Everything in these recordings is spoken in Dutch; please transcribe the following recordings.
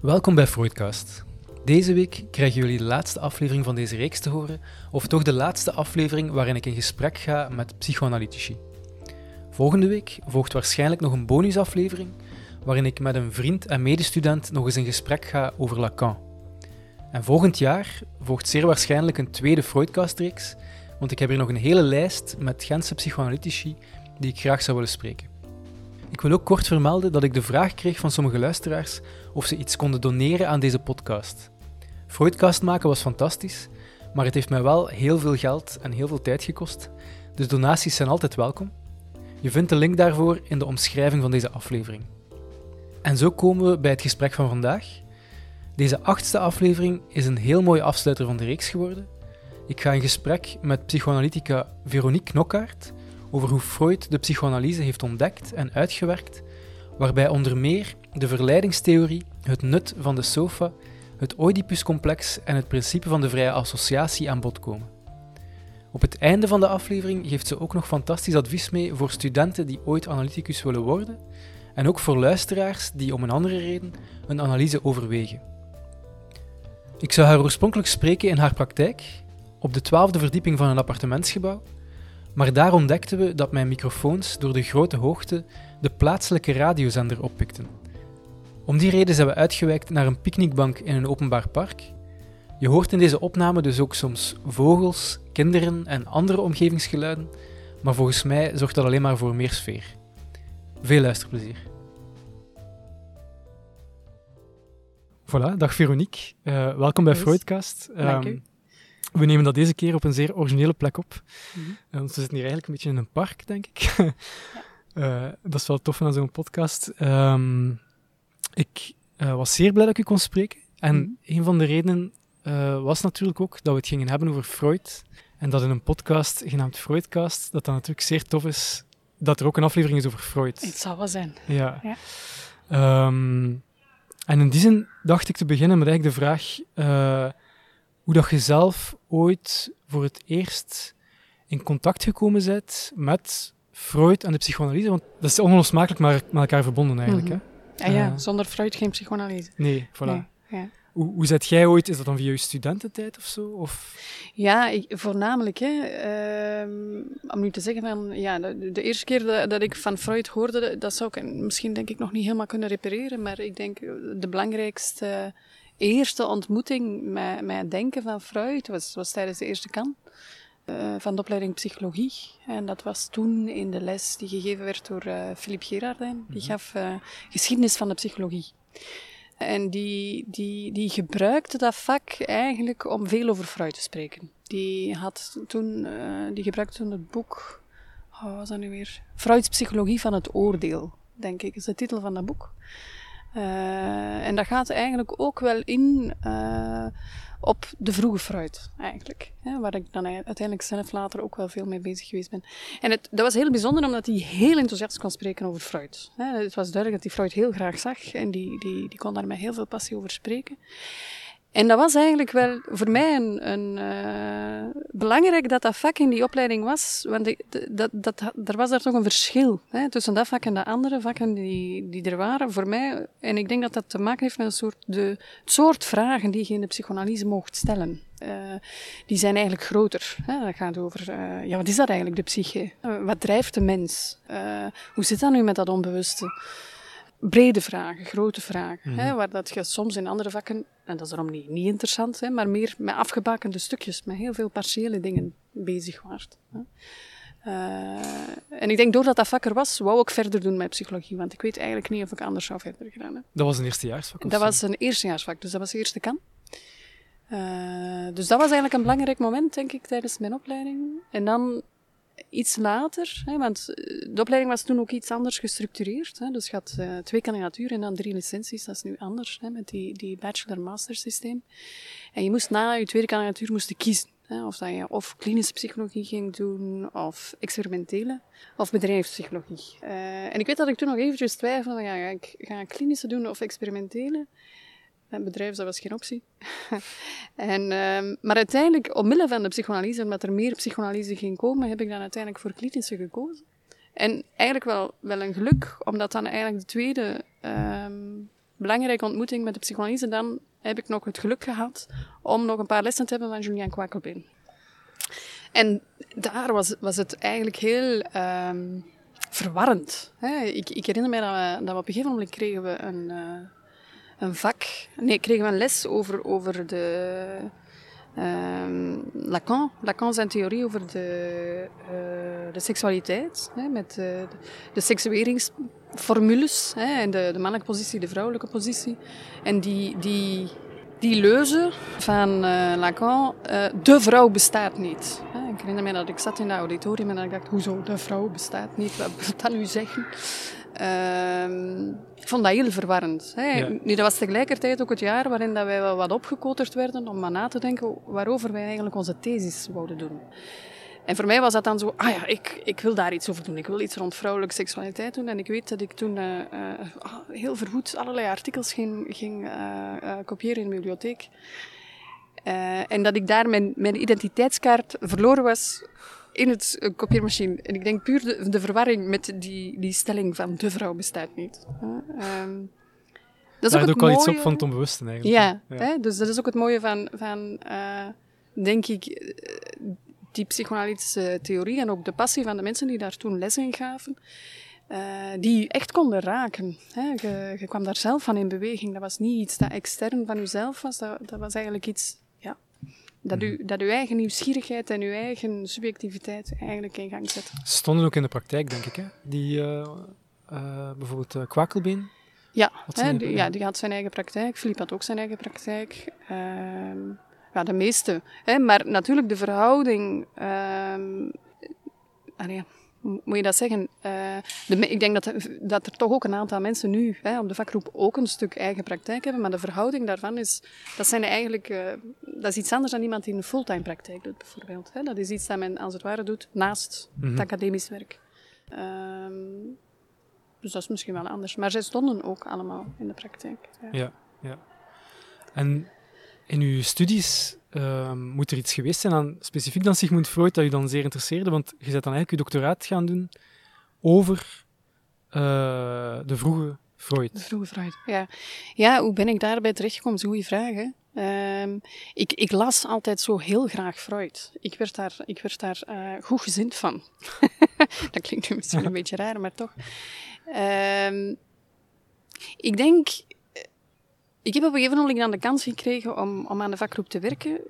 Welkom bij Freudcast. Deze week krijgen jullie de laatste aflevering van deze reeks te horen, of toch de laatste aflevering waarin ik in gesprek ga met psychoanalytici. Volgende week volgt waarschijnlijk nog een bonusaflevering waarin ik met een vriend en medestudent nog eens in gesprek ga over Lacan. En volgend jaar volgt zeer waarschijnlijk een tweede Freudcast-reeks, want ik heb hier nog een hele lijst met Gentse psychoanalytici die ik graag zou willen spreken. Ik wil ook kort vermelden dat ik de vraag kreeg van sommige luisteraars of ze iets konden doneren aan deze podcast. Freudcast maken was fantastisch, maar het heeft mij wel heel veel geld en heel veel tijd gekost, dus donaties zijn altijd welkom. Je vindt de link daarvoor in de omschrijving van deze aflevering. En zo komen we bij het gesprek van vandaag. Deze achtste aflevering is een heel mooie afsluiter van de reeks geworden. Ik ga in gesprek met psychoanalytica Veronique Knokkaert over hoe Freud de psychoanalyse heeft ontdekt en uitgewerkt, waarbij onder meer de verleidingstheorie, het nut van de sofa, het Oedipuscomplex en het principe van de vrije associatie aan bod komen. Op het einde van de aflevering geeft ze ook nog fantastisch advies mee voor studenten die ooit analyticus willen worden en ook voor luisteraars die om een andere reden een analyse overwegen. Ik zou haar oorspronkelijk spreken in haar praktijk, op de twaalfde verdieping van een appartementsgebouw, maar daar ontdekten we dat mijn microfoons door de grote hoogte de plaatselijke radiozender oppikten. Om die reden zijn we uitgewijkt naar een picknickbank in een openbaar park. Je hoort in deze opname dus ook soms vogels, kinderen en andere omgevingsgeluiden, maar volgens mij zorgt dat alleen maar voor meer sfeer. Veel luisterplezier. Voilà, dag Veronique. Uh, welkom bij Freudcast. Dank u. Ehm, we nemen dat deze keer op een zeer originele plek op. Mm -hmm. we zitten hier eigenlijk een beetje in een park, denk ik. ja. uh, dat is wel tof aan zo'n podcast. Um, ik uh, was zeer blij dat ik u kon spreken. En mm -hmm. een van de redenen was natuurlijk ook dat we het gingen hebben over Freud. En dat in een podcast genaamd Freudcast, dat dan natuurlijk zeer tof is dat er ook een aflevering is over Freud. Het zal wel zijn. Ja. ja. Um, en in die zin dacht ik te beginnen met eigenlijk de vraag hoe dat je zelf ooit voor het eerst in contact gekomen bent met Freud en de psychoanalyse. Want dat is onlosmakelijk maar met elkaar verbonden eigenlijk. Mm -hmm. hè? Ja, ja, uh, zonder Freud geen psychoanalyse. Nee, voilà. Nee, ja. Hoe, hoe zet jij ooit, is dat dan via je studententijd of zo? Of? Ja, ik, voornamelijk. Hè, uh, om nu te zeggen van, ja, de, de eerste keer dat, dat, ik van Freud hoorde, dat zou ik misschien denk ik nog niet helemaal kunnen repareren, maar ik denk de belangrijkste eerste ontmoeting met, met het denken van Freud was, was tijdens de eerste kan uh, van de opleiding psychologie. En dat was toen in de les die gegeven werd door uh, Philippe Gerardijn. Die gaf uh, geschiedenis van de psychologie. En die, die, die gebruikte dat vak eigenlijk om veel over Freud te spreken. Die, had toen, die gebruikte toen het boek, oh, wat was dat nu weer? Freuds Psychologie van het Oordeel, denk ik, is de titel van dat boek. Uh, en dat gaat eigenlijk ook wel in uh, op de vroege Freud, eigenlijk. Hè, waar ik dan uiteindelijk zelf later ook wel veel mee bezig geweest ben. En het, dat was heel bijzonder, omdat hij heel enthousiast kon spreken over Freud. Hè, het was duidelijk dat hij Freud heel graag zag en die, die, die kon daar met heel veel passie over spreken. En dat was eigenlijk wel voor mij een, een uh, belangrijk dat dat vak in die opleiding was, want ik, dat, dat, er was daar toch een verschil hè, tussen dat vak en de andere vakken die, die er waren voor mij. En ik denk dat dat te maken heeft met een soort de, het soort vragen die je in de psychoanalyse mocht stellen. Uh, die zijn eigenlijk groter. Hè. Dat gaat over, uh, ja, wat is dat eigenlijk, de psyche? wat drijft de mens? hoe zit dat nu met dat onbewuste? Brede vragen, grote vragen. Mm. Hè, waar dat je soms in andere vakken, en dat is daarom niet, niet interessant, hè, maar meer met afgebakende stukjes, met heel veel partiële dingen bezig waart. Hè. Uh, en ik denk doordat dat vak er was, wou ik verder doen met psychologie, want ik weet eigenlijk niet of ik anders zou verder gedaan hebben. Dat was een eerstejaarsvak? Dat was een eerstejaarsvak, dus dat was de eerste kan. Uh, dus dat was eigenlijk een belangrijk moment, denk ik, tijdens mijn opleiding. En dan iets later, hè, want de opleiding was toen ook iets anders gestructureerd. Hè, dus je had uh, twee kandidaturen en dan drie licenties. Dat is nu anders, hè, met die, die bachelor-master systeem. En je moest na je tweede kandidatuur moest kiezen. Hè, of dat je of klinische psychologie ging doen, of experimentele, of bedrijfspsychologie. Uh, en ik weet dat ik toen nog eventjes twijfelde, ga ik ga klinische doen of experimentele? Een bedrijf, dat was geen optie. en, uh, maar uiteindelijk, omwille van de psychoanalyse, omdat er meer psychoanalyse ging komen, heb ik dan uiteindelijk voor klinische gekozen. En eigenlijk wel, wel een geluk, omdat dan eigenlijk de tweede um, belangrijke ontmoeting met de psychoanalyse, dan heb ik nog het geluk gehad om nog een paar lessen te hebben van Julian Kwakkelbeen. En daar was, was het eigenlijk heel um, verwarrend. Hè. Ik, ik, herinner me dat we, dat op een gegeven moment kregen we een, uh, een vak, nee, kregen we een les over, over de um, Lacan, Lacan zijn theorie over de, uh, de seksualiteit, hè, met de, de seksueringsformules, hè, en de, de mannelijke positie, de vrouwelijke positie. En die, die, die leuze van uh, Lacan, de vrouw bestaat niet. Ik herinner me dat ik zat in het auditorium en dat ik dacht, hoezo, de vrouw bestaat niet? Wat wil dat nu zeggen? Uh, ik vond dat heel verwarrend. Hè. Ja. Nu, dat was tegelijkertijd ook het jaar waarin dat wij wel wat opgekoterd werden om maar na te denken waarover wij eigenlijk onze thesis wouden doen. En voor mij was dat dan zo, ah ja, ik, ik wil daar iets over doen. Ik wil iets rond vrouwelijke seksualiteit doen. En ik weet dat ik toen uh, uh, heel verwoed allerlei artikels ging, ging uh, kopiëren in de bibliotheek. en dat ik daar mijn, mijn identiteitskaart verloren was in het kopieermachine. En ik denk puur de, de, verwarring met die, die stelling van de vrouw bestaat niet. Um, dat is ook, ook al iets op van het onbewuste eigenlijk. Ja, ja. Hè? dus dat is ook het mooie van, van denk ik, die psychoanalytische theorie en ook de passie van de mensen die daar toen les in gaven, uh, die echt konden raken. Hè. Je, je, kwam daar zelf van in beweging. Dat was niet iets dat extern van jezelf was, dat, dat was eigenlijk iets dat, u, mhm. dat uw eigen nieuwsgierigheid en uw eigen subjectiviteit eigenlijk in gang zet. Stonden ook in de praktijk, denk ik, hè? Die, uh, uh, bijvoorbeeld uh, Kwakelbeen. Ja, hè, die, ja, die had zijn eigen praktijk. Filip had ook zijn eigen praktijk. Ehm, ja, de meeste. Hè? Maar natuurlijk de verhouding. Uh, allee, moet je dat zeggen? Uh, de, ik denk dat, dat er toch ook een aantal mensen nu hè, op de vakgroep ook een stuk eigen praktijk hebben. Maar de verhouding daarvan is, dat zijn eigenlijk, uh, dat is iets anders dan iemand die een fulltime praktijk doet, bijvoorbeeld. Hè. Dat is iets dat men als het ware doet naast mm -hmm. het academisch werk. Um, dus dat is misschien wel anders. Maar zij stonden ook allemaal in de praktijk. Ja, ja. ja. En in uw studies uh, moet er iets geweest zijn aan specifiek dan Sigmund Freud dat u dan zeer interesseerde, want je bent dan eigenlijk uw doctoraat gaan doen over uh, de vroege Freud. De vroege Freud, ja. Ja, hoe ben ik daarbij terechtgekomen? Dat is een goede vraag? Um, ik, ik, las altijd zo heel graag Freud. Ik werd daar, ik werd daar uh, goed gezind van. dat klinkt nu misschien een beetje raar, maar toch. Um, ik denk ik heb op een gegeven moment dan de kans gekregen om, om aan de vakgroep te werken.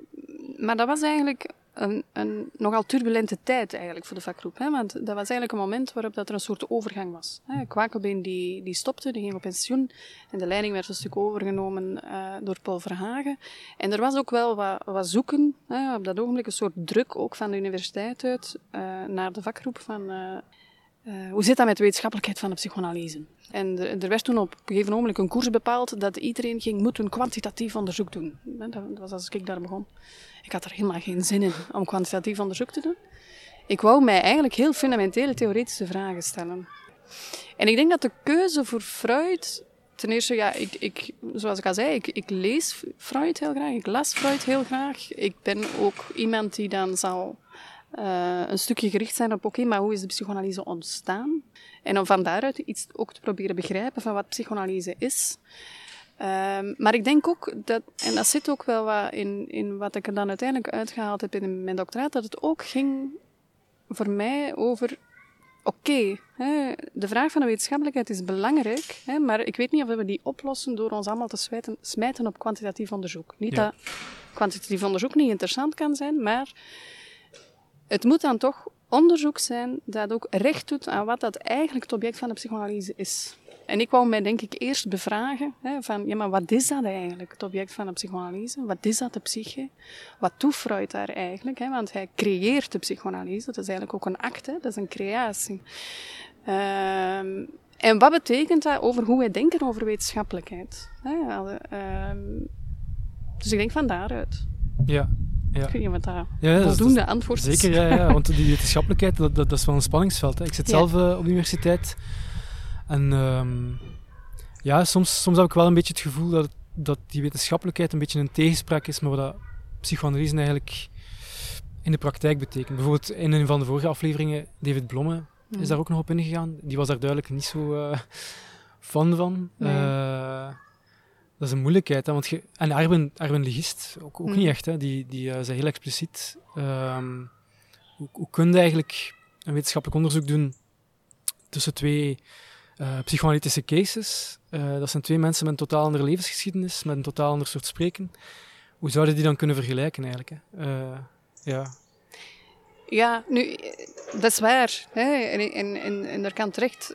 Maar dat was eigenlijk een, een nogal turbulente tijd eigenlijk voor de vakgroep. Hè? Want dat was eigenlijk een moment waarop dat er een soort overgang was. Hè? Kwakelbeen die, die stopte, die ging op pensioen. En de leiding werd een stuk overgenomen uh, door Paul Verhagen. En er was ook wel wat, wat zoeken, hè? op dat ogenblik een soort druk ook van de universiteit uit uh, naar de vakgroep van... Uh, uh, hoe zit dat met de wetenschappelijkheid van de psychoanalyse? En er, er werd toen op een gegeven moment een koers bepaald dat iedereen ging moeten kwantitatief onderzoek doen. Dat was als ik daar begon. Ik had er helemaal geen zin in om kwantitatief onderzoek te doen. Ik wou mij eigenlijk heel fundamentele theoretische vragen stellen. En ik denk dat de keuze voor Freud ten eerste, ja, ik, ik, zoals ik al zei, ik, ik, lees Freud heel graag. Ik las Freud heel graag. Ik ben ook iemand die dan zal uh, een stukje gericht zijn op, oké, maar hoe is de psychoanalyse ontstaan? En om van daaruit iets ook te proberen begrijpen van wat psychoanalyse is. Um, maar ik denk ook dat, en dat zit ook wel wat in, in wat ik er dan uiteindelijk uitgehaald heb in mijn doctoraat, dat het ook ging voor mij over oké, okay, de vraag van de wetenschappelijkheid is belangrijk, hè, maar ik weet niet of we die oplossen door ons allemaal te smijten, smijten op kwantitatief onderzoek. Niet ja. dat kwantitatief onderzoek niet interessant kan zijn, maar het moet dan toch onderzoek zijn dat ook recht doet aan wat dat eigenlijk het object van de psychoanalyse is. En ik wou mij denk ik eerst bevragen hè, van, ja maar wat is dat eigenlijk, het object van de psychoanalyse? Wat is dat de psyche? Wat doet Freud daar eigenlijk? Hè? Want hij creëert de psychoanalyse, dat is eigenlijk ook een act, hè? dat is een creatie. Um, en wat betekent dat over hoe wij denken over wetenschappelijkheid? Hè? Um, dus ik denk van daaruit. Ja, ja. Ik weet niet wat dat ja, voldoende antwoord is. Zeker, ja, ja, want die wetenschappelijkheid, dat, dat, dat is wel een spanningsveld. Hè. Ik zit zelf uh, op de universiteit en um, ja, soms, soms heb ik wel een beetje het gevoel dat, dat die wetenschappelijkheid een beetje een tegenspraak is met wat dat psychoanalyse eigenlijk in de praktijk betekent. Bijvoorbeeld in een van de vorige afleveringen, David Blomme is mm. daar ook nog op ingegaan. Die was daar duidelijk niet zo uh, fan van. Nee. Uh, dat is een moeilijkheid. Hè, want je, en Arben, Arben Ligist ook, ook Mm. niet echt. Hè, die die uh, zei heel expliciet. ehm, hoe, hoe kun je eigenlijk een wetenschappelijk onderzoek doen tussen twee uh, psychoanalytische cases? Uh, dat zijn twee mensen met een totaal andere levensgeschiedenis, met een totaal ander soort spreken. Hoe zouden die dan kunnen vergelijken eigenlijk? Hè? Ja. Ja, nu, dat is waar. Hè? En, en, en, en daar kan terecht.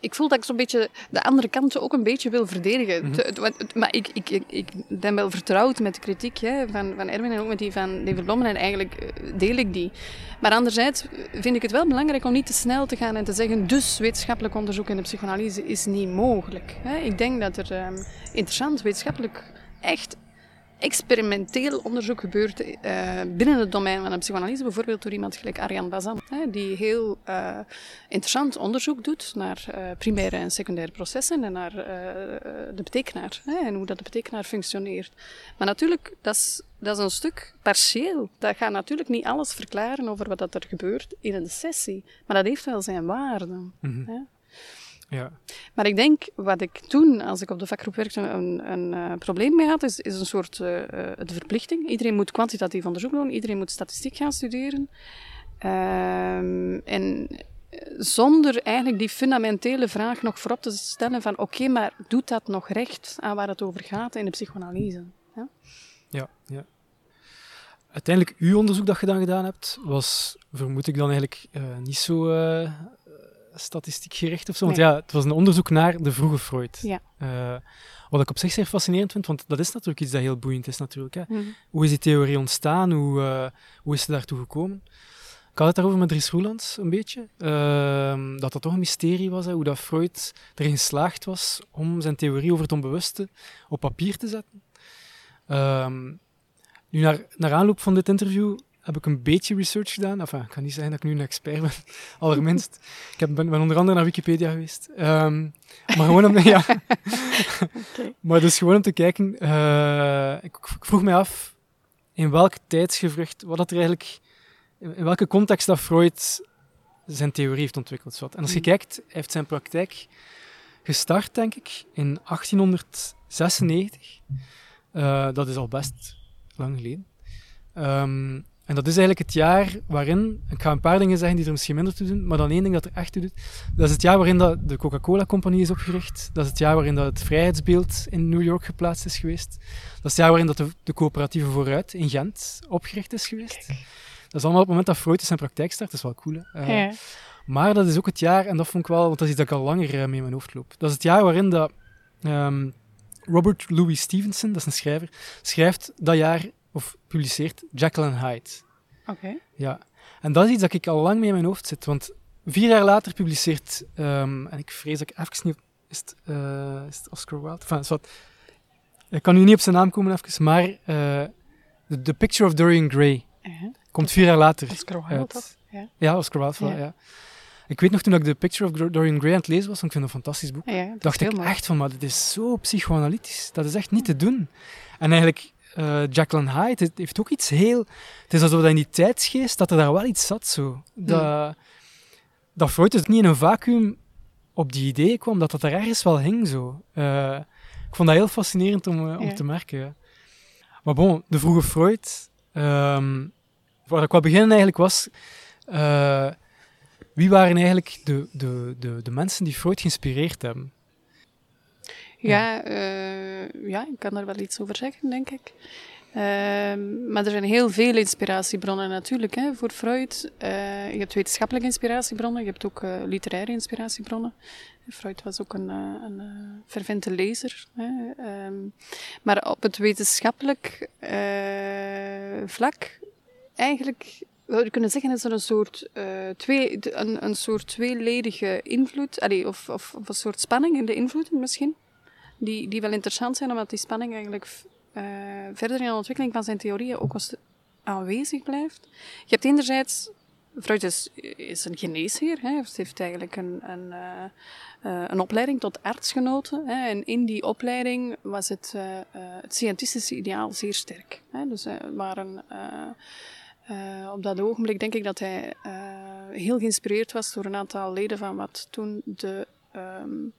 Ik voel dat ik zo'n beetje de andere kant ook een beetje wil verdedigen. Mm -hmm. Maar ik, ik, ik, ik, ben wel vertrouwd met de kritiek hè, van, van Erwin en ook met die van David Blommen. En eigenlijk eh, deel ik die. Maar anderzijds vind ik het wel belangrijk om niet te snel te gaan en te zeggen... dus wetenschappelijk onderzoek in de psychoanalyse is niet mogelijk. Hè? Ik denk dat er um, interessant wetenschappelijk echt experimenteel onderzoek gebeurt uh, binnen het domein van de psychoanalyse, bijvoorbeeld door iemand gelijk Arjan Bazan, hè, die heel uh, interessant onderzoek doet naar uh, primaire en secundaire processen en naar de betekenaar hè, en hoe dat de betekenaar functioneert. Maar natuurlijk, dat is, dat is een stuk partieel. Dat gaat natuurlijk niet alles verklaren over wat dat er gebeurt in een sessie, maar dat heeft wel zijn waarde. Mm -hmm. hè. Ja. Maar ik denk, wat ik toen, als ik op de vakgroep werkte, een, een uh, probleem mee had, is, is een soort uh, uh, de verplichting. Iedereen moet kwantitatief onderzoek doen, iedereen moet statistiek gaan studeren. Um, en zonder eigenlijk die fundamentele vraag nog voorop te stellen van oké, okay, maar doet dat nog recht aan waar het over gaat in de psychoanalyse? Ja, ja. ja. Uiteindelijk, uw onderzoek dat je dan gedaan hebt, was, vermoed ik dan eigenlijk niet zo statistiek gericht of zo. Want nee. ja, het was een onderzoek naar de vroege Freud. Ja. Uh, wat ik op zich zeer fascinerend vind, want dat is natuurlijk iets dat heel boeiend is natuurlijk. Hè. Mm. Hoe is die theorie ontstaan? Hoe, uh, hoe is ze daartoe gekomen? Ik had het daarover met Dries Roelands een beetje. Uh, dat dat toch een mysterie was, hè, hoe dat Freud erin geslaagd was om zijn theorie over het onbewuste op papier te zetten. Um, nu, naar, naar aanloop van dit interview heb ik een beetje research gedaan. Enfin, ik kan niet zeggen dat ik nu een expert ben, allerminst. ik heb, ben, ben onder andere naar Wikipedia geweest. Um, maar gewoon om, ja. okay. Maar dus gewoon om te kijken. Uh, ik, ik, vroeg mij af in welk tijdsgevricht, wat dat er eigenlijk, in, in welke context dat Freud zijn theorie heeft ontwikkeld. En als je kijkt, hij heeft zijn praktijk gestart, denk ik, in 1896. Uh, dat is al best lang geleden. Um, en dat is eigenlijk het jaar waarin, ik ga een paar dingen zeggen die er misschien minder toe doen, maar dan één ding dat er echt toe doet. Dat is het jaar waarin dat de Coca-Cola-compagnie is opgericht. Dat is het jaar waarin dat het vrijheidsbeeld in New York geplaatst is geweest. Dat is het jaar waarin dat de, de coöperatieve Vooruit in Gent opgericht is geweest. Kijk. Dat is allemaal op het moment dat Freud zijn praktijk start. Dat is wel cool? Uh, ja. Maar dat is ook het jaar, en dat vond ik wel, want dat is iets dat ik al langer uh, mee in mijn hoofd loop. Dat is het jaar waarin dat um, Robert Louis Stevenson, dat is een schrijver, schrijft dat jaar of publiceert and Hyde. Oké. Okay. Ja, en dat is iets dat ik al lang mee in mijn hoofd zit. Want vier jaar later publiceert, um, en ik vrees dat ik even niet. Is het, uh, is het Oscar Wilde? Enfin, wat, ik kan nu niet op zijn naam komen, even, maar uh, the, the, Picture of Dorian Gray uh -huh. komt vier jaar later. Oscar Wilde, uit. Ja. ja, Oscar Wilde, ja. ja. Ik weet nog toen ik The Picture of Dorian Gray aan het lezen was, want ik vind het een fantastisch boek, ja, dacht ik mooi. echt van, maar dit is zo psychoanalytisch. Dat is echt niet te doen. En eigenlijk uh, Jacqueline Hyde het heeft ook iets heel... Het is alsof dat in die tijdsgeest, dat er daar wel iets zat zo. Dat, Hmm. dat Freud dus niet in een vacuüm op die idee kwam, dat dat er ergens wel hing zo. Uh, ik vond dat heel fascinerend om, uh, om te merken. Ja. Maar bon, de vroege Freud... Um, waar ik wou beginnen eigenlijk was... Uh, wie waren eigenlijk de, de, de, de mensen die Freud geïnspireerd hebben? Ja, uh, ja, ik kan daar wel iets over zeggen, denk ik. Uh, maar er zijn heel veel inspiratiebronnen natuurlijk hè, voor Freud. Uh, je hebt wetenschappelijke inspiratiebronnen, je hebt ook uh, literaire inspiratiebronnen. Freud was ook een, een fervente lezer. Hè. Um, maar op het wetenschappelijk vlak, eigenlijk we kunnen zeggen dat er een soort, twee, een, een soort tweeledige invloed, allee, of, of, of, een soort spanning in de invloeden misschien, die, die wel interessant zijn, omdat die spanning eigenlijk uh, verder in de ontwikkeling van zijn theorieën ook aanwezig blijft. Je hebt enerzijds, Freud is, is een geneesheer, hè, heeft eigenlijk een, een, uh, een opleiding tot arts genoten. Hè, en in die opleiding was het, het scientistische ideaal zeer sterk. Hè, dus waren... Op dat ogenblik denk ik dat hij heel geïnspireerd was door een aantal leden van wat toen de um,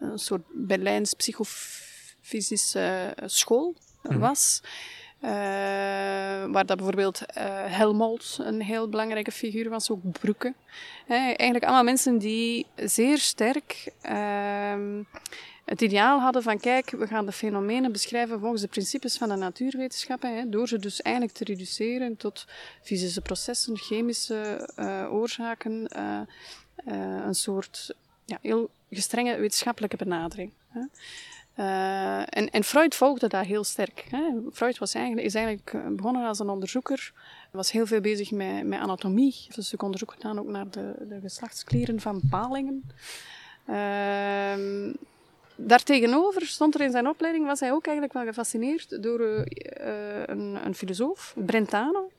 een soort Berlijns psychofysische school Mhm. was. Eh, waar dat bijvoorbeeld eh Helmholtz een heel belangrijke figuur was, ook Broeke. Eigenlijk allemaal mensen die zeer sterk ehm, het ideaal hadden van kijk, we gaan de fenomenen beschrijven volgens de principes van de natuurwetenschappen, door ze dus eigenlijk te reduceren tot fysische processen, chemische eh, oorzaken, eh, eh, een soort ja, heel gestrenge wetenschappelijke benadering. Hè. Eh, en, en Freud volgde dat heel sterk. Hè. Freud was eigenlijk, is eigenlijk begonnen als een onderzoeker, was heel veel bezig met, met anatomie. Heeft een stuk onderzoek gedaan ook naar de, de geslachtsklieren van palingen. Ehm daartegenover stond er in zijn opleiding, was hij ook eigenlijk wel gefascineerd door eh, een, een filosoof, Brentano.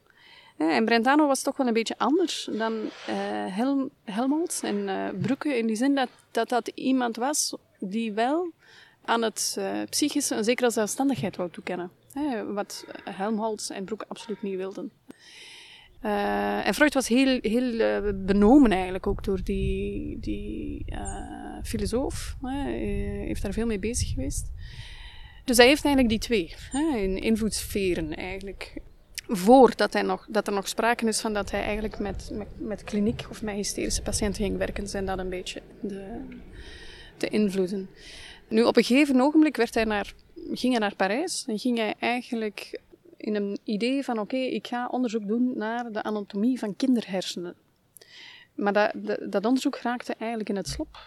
En Brentano was toch wel een beetje anders dan eh Helm, Helmholtz en Brugge, in die zin dat, dat dat iemand was die wel aan het eh, psychische een zekere zelfstandigheid wou toekennen. Wat Helmholtz en Brugge absoluut niet wilden. En Freud was heel, heel benomen eigenlijk ook door die, die filosoof. Hè. Heeft daar veel mee bezig geweest. Dus hij heeft eigenlijk die twee hè, in invloedssferen eigenlijk. Voordat hij nog, dat er nog sprake is van dat hij eigenlijk met, met, met kliniek of met hysterische patiënten ging werken, zijn dat een beetje de, de invloeden. Nu, op een gegeven ogenblik werd hij naar, ging hij naar Parijs en ging hij eigenlijk in een idee van oké, ik ga onderzoek doen naar de anatomie van kinderhersenen. Maar dat, dat, onderzoek raakte eigenlijk in het slop.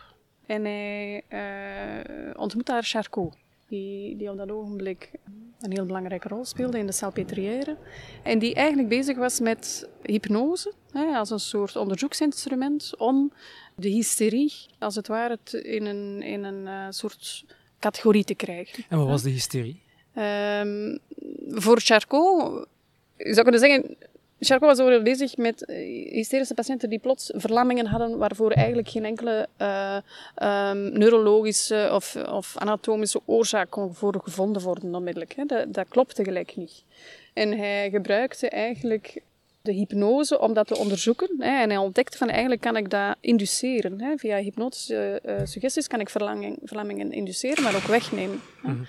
En hij uh, ontmoette daar Charcot, die, die op dat ogenblik een heel belangrijke rol speelde in de Salpêtrière. En die eigenlijk bezig was met hypnose, hè, als een soort onderzoeksinstrument om de hysterie, als het ware, in een, in een uh, soort categorie te krijgen. En wat was de hysterie? Um, voor Charcot, ik zou kunnen zeggen, Charcot was ook bezig met hysterische patiënten die plots verlammingen hadden waarvoor eigenlijk geen enkele uh, um, neurologische of, of, anatomische oorzaak kon gevonden worden onmiddellijk. Hè. Dat, dat klopte gelijk niet. En hij gebruikte eigenlijk de hypnose om dat te onderzoeken. Hè. En hij ontdekte van eigenlijk kan ik dat induceren. Hè. Via hypnotische uh, suggesties kan ik verlammingen, induceren, maar ook wegnemen. Mm -hmm.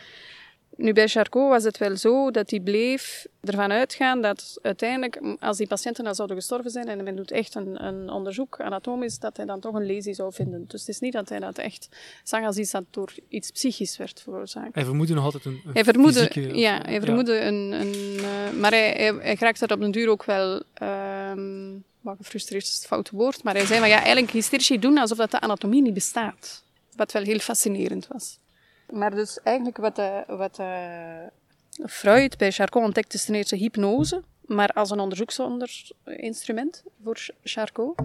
Nu, bij Charcot was het wel zo dat hij bleef ervan uitgaan dat uiteindelijk, als die patiënten dan zouden gestorven zijn en men doet echt een, een onderzoek anatomisch, dat hij dan toch een lesie zou vinden. Dus het is niet dat hij dat echt zag als iets dat door iets psychisch werd veroorzaakt. Hij vermoedde nog altijd een, een hij vermoedde, fysieke... Ja, hij vermoedde ja. een... een uh, maar hij, hij, hij raakte er op den duur ook wel... Um, wat gefrustreerd is het foute woord, maar hij zei van ja, eigenlijk hysterisch doen alsof dat de anatomie niet bestaat. Wat wel heel fascinerend was. Maar dus eigenlijk wat, uh, wat uh, Freud bij Charcot ontdekte is ten eerste hypnose, maar als een onderzoeksinstrument voor Charcot.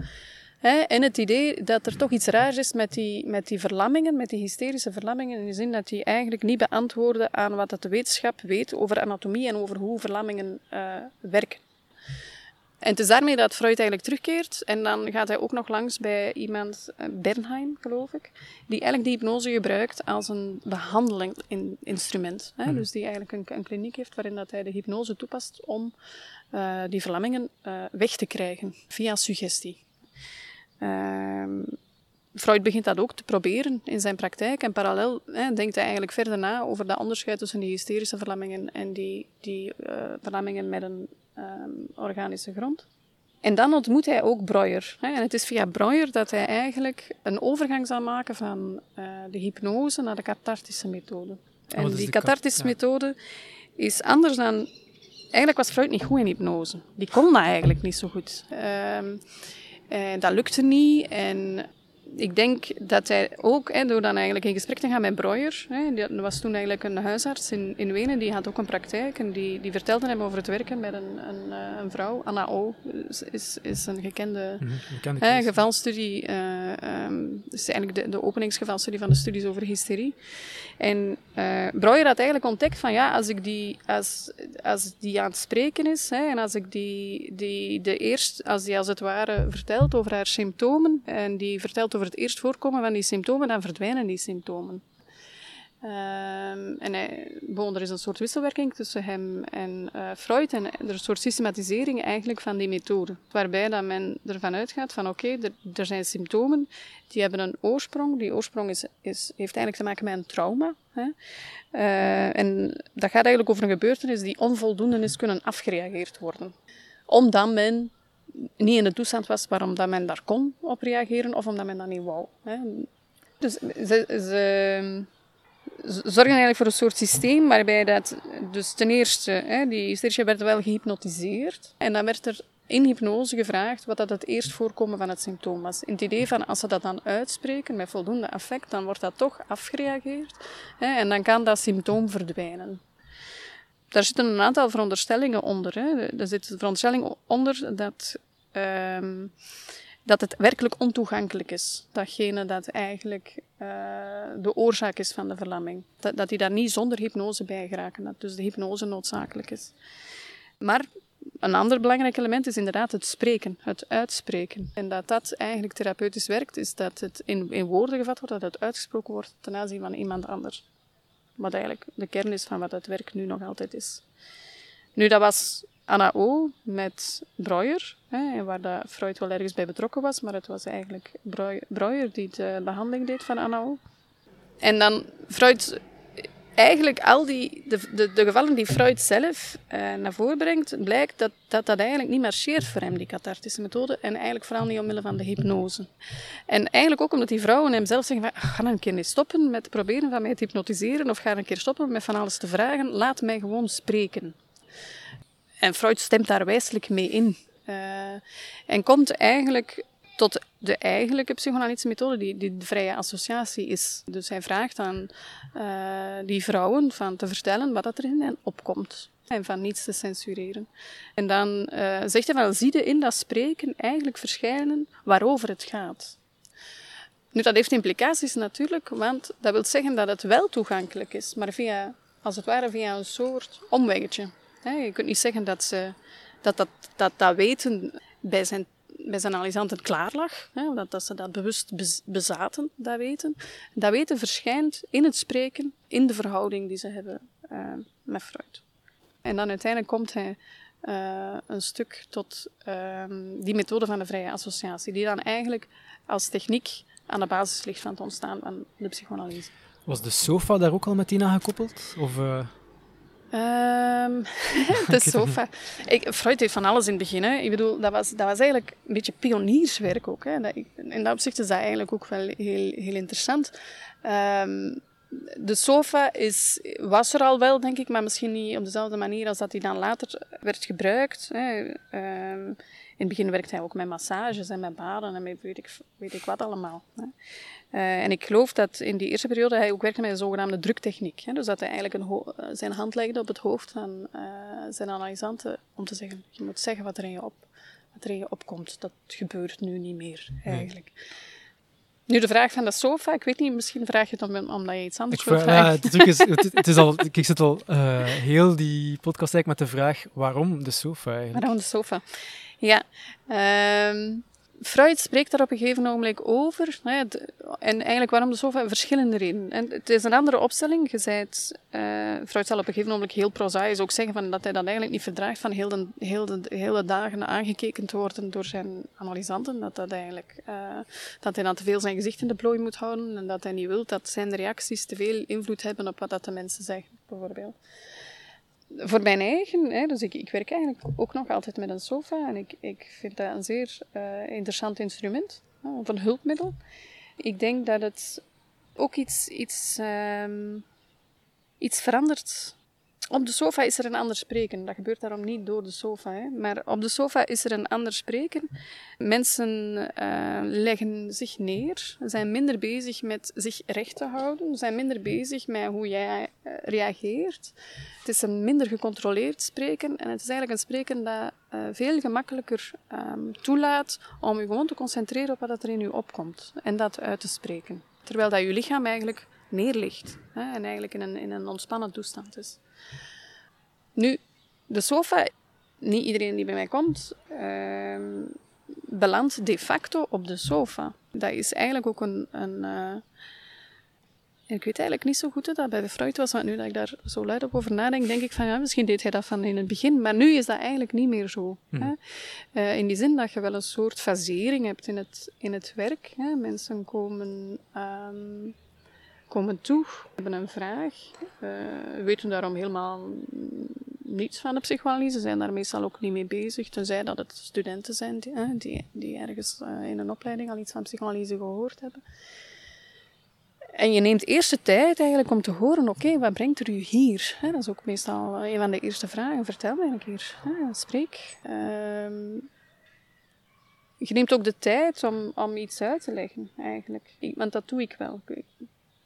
En het idee dat er toch iets raars is met die, met die verlammingen, met die hysterische verlammingen, in de zin dat die eigenlijk niet beantwoorden aan wat de wetenschap weet over anatomie en over hoe verlammingen uh, werken. En het is daarmee dat Freud eigenlijk terugkeert. En dan gaat hij ook nog langs bij iemand, Bernheim geloof ik, die eigenlijk die hypnose gebruikt als een behandelinginstrument. Hè? Mm. Dus die eigenlijk een, een, kliniek heeft waarin dat hij de hypnose toepast om uh, die verlammingen uh, weg te krijgen via suggestie. Uh, Freud begint dat ook te proberen in zijn praktijk. En parallel hè, denkt hij eigenlijk verder na over dat onderscheid tussen die hysterische verlammingen en die, die uh, verlammingen met een um, organische grond. En dan ontmoet hij ook Breuer. Hè, en het is via Breuer dat hij eigenlijk een overgang zal maken van uh, de hypnose naar de cathartische methode. En oh, die cathartische ja. methode is anders dan... Eigenlijk was Freud niet goed in hypnose. Die kon dat eigenlijk niet zo goed. Um, en dat lukte niet. En ik denk dat hij ook, hè, door dan eigenlijk in gesprek te gaan met Breuer, hè, dat was toen eigenlijk een huisarts in, in Wenen, die had ook een praktijk en die, die vertelde hem over het werken met een, een, een vrouw, Anna O, is, is een gekende mm -hmm, hè, gevalstudie, uh, um, is eigenlijk de, de van de studies over hysterie. En uh, had eigenlijk ontdekt van ja, als ik die, als, als die aan het spreken is hè, en als ik die, die de eerst, als die als het ware vertelt over haar symptomen en die vertelt over het eerst voorkomen van die symptomen, dan verdwijnen die symptomen. Ehm, en er is een soort wisselwerking tussen hem en uh, Freud en er is een soort systematisering eigenlijk van die methode. Waarbij dat men ervan uitgaat van oké, er, zijn symptomen die hebben een oorsprong. Die oorsprong is, is, heeft eigenlijk te maken met een trauma. Hè. Uh, en dat gaat eigenlijk over een gebeurtenis die onvoldoende is kunnen afgereageerd worden. Omdat men niet in de toestand was waarom dat men daar kon op reageren of omdat men dat niet wou. Hè. Dus ze, ze zorgen eigenlijk voor een soort systeem waarbij dat, dus ten eerste, hè, die Stertje werd wel gehypnotiseerd en dan werd er in hypnose gevraagd wat dat het eerst voorkomen van het symptoom was. In het idee van als ze dat dan uitspreken met voldoende affect, dan wordt dat toch afgereageerd hè, en dan kan dat symptoom verdwijnen. Daar zitten een aantal veronderstellingen onder. Hè. Er zit de veronderstelling onder dat ehm, dat het werkelijk ontoegankelijk is. Datgene dat eigenlijk uh, de oorzaak is van de verlamming. Dat, dat die daar niet zonder hypnose bij geraken. Dat dus de hypnose noodzakelijk is. Maar een ander belangrijk element is inderdaad het spreken, het uitspreken. En dat dat eigenlijk therapeutisch werkt, is dat het in, in woorden gevat wordt, dat het uitgesproken wordt ten aanzien van iemand anders. Wat eigenlijk de kern is van wat het werk nu nog altijd is. Nu, dat was Anna O. met Breuer, hè, waar dat Freud wel ergens bij betrokken was, maar het was eigenlijk Breuer die de behandeling deed van Anna O. En dan Freud, eigenlijk al die, de, de, de gevallen die Freud zelf eh, naar voren brengt, blijkt dat, dat dat eigenlijk niet marcheert voor hem, die cathartische methode, en eigenlijk vooral niet omwille van de hypnose. En eigenlijk ook omdat die vrouwen hem zelf zeggen van, ga een keer niet stoppen met proberen van mij te hypnotiseren, of ga een keer stoppen met van alles te vragen, laat mij gewoon spreken. En Freud stemt daar wijselijk mee in. Uh, en komt eigenlijk tot de eigenlijke psychoanalytische methode, die, die de vrije associatie is. Dus hij vraagt aan uh, die vrouwen van te vertellen wat er in hen opkomt. En van niets te censureren. En dan uh, zegt hij wel, zie je in dat spreken eigenlijk verschijnen waarover het gaat. Nu, dat heeft implicaties natuurlijk, want dat wil zeggen dat het wel toegankelijk is, maar via, als het ware via een soort omweggetje. Je kunt niet zeggen dat, ze, dat, dat, dat, dat weten bij zijn, bij zijn analysanten klaar lag, dat, dat ze dat bewust bezaten, dat weten. Dat weten verschijnt in het spreken, in de verhouding die ze hebben uh, met Freud. En dan uiteindelijk komt hij uh, een stuk tot uh, die methode van de vrije associatie, die dan eigenlijk als techniek aan de basis ligt van het ontstaan van de psychoanalyse. Was de SOFA daar ook al meteen aan gekoppeld? Of, uh... Um, de sofa. Ik, Freud heeft van alles in het begin. Hè. Ik bedoel, dat was, dat was eigenlijk een beetje pionierswerk ook. Hè. Dat, in dat opzicht is dat eigenlijk ook wel heel, heel interessant. Um, de sofa is, was er al wel, denk ik, maar misschien niet op dezelfde manier als dat die dan later werd gebruikt. Hè. Um, in het begin werkte hij ook met massages en met baden en met weet ik, weet ik wat allemaal. Hè. Uh, en ik geloof dat in die eerste periode hij ook werkte met een zogenaamde druktechniek. Hè. Dus dat hij eigenlijk een eh, zijn hand legde op het hoofd van uh, zijn analysanten om te zeggen, je moet zeggen wat er in je, op, wat er in je opkomt. Dat gebeurt nu niet meer, eigenlijk. Nu de vraag van de sofa, ik weet niet, misschien vraag je het om, omdat je iets anders wil vragen. Ja, het, is, het, het is al, ik zit al uh, heel die podcast eigenlijk met de vraag, waarom de sofa eigenlijk? Waarom de sofa? Ja, um, Freud spreekt daar op een gegeven moment over. Hè, en eigenlijk waarom de sofa verschillende redenen. En het is een andere opstelling. Je zei uh, Freud zal op een gegeven moment heel prozaïs ook zeggen van dat hij dat eigenlijk niet verdraagt van heel de, heel dagen aangekeken te worden door zijn analysanten. Dat, dat, eigenlijk, uh, dat hij dan te veel zijn gezicht in de plooi moet houden en dat hij niet wil dat zijn reacties te veel invloed hebben op wat dat de mensen zeggen, bijvoorbeeld voor mijn eigen, hè, dus ik, ik werk eigenlijk ook nog altijd met een sofa en ik, ik vind dat een zeer uh, interessant instrument, of een hulpmiddel. Ik denk dat het ook iets, iets, um, iets verandert op de sofa is er een ander spreken. Dat gebeurt daarom niet door de sofa. Hè. Maar op de sofa is er een ander spreken. Mensen uh, leggen zich neer, zijn minder bezig met zich recht te houden, zijn minder bezig met hoe jij uh, reageert. Het is een minder gecontroleerd spreken en het is eigenlijk een spreken dat uh, veel gemakkelijker um, toelaat om je gewoon te concentreren op wat er in je opkomt en dat uit te spreken. Terwijl dat je lichaam eigenlijk neerligt hè, en eigenlijk in een, in een ontspannen toestand is. Nu, de sofa, niet iedereen die bij mij komt, uh, belandt de facto op de sofa. Dat is eigenlijk ook een, een, uh, ik weet eigenlijk niet zo goed hoe dat bij Freud was, want nu dat ik daar zo luid op over nadenk, denk ik van ja, misschien deed hij dat van in het begin, maar nu is dat eigenlijk niet meer zo. Hè? Mhm. Eh, in die zin dat je wel een soort fasering hebt in het, in het werk. Hè? Mensen komen, ehm, komen toe, hebben een vraag, eh, weten daarom helemaal niets van de psychoanalyse, zijn daar meestal ook niet mee bezig, tenzij dat het studenten zijn die, hè, die, die ergens eh, in een opleiding al iets van psychoanalyse gehoord hebben. En je neemt eerst de tijd eigenlijk om te horen, oké, wat brengt er u hier? Dat is ook meestal een van de eerste vragen. Vertel eigenlijk hier, hè, spreek. Ehm, je neemt ook de tijd om, om iets uit te leggen, eigenlijk. Ik- Want dat doe ik wel.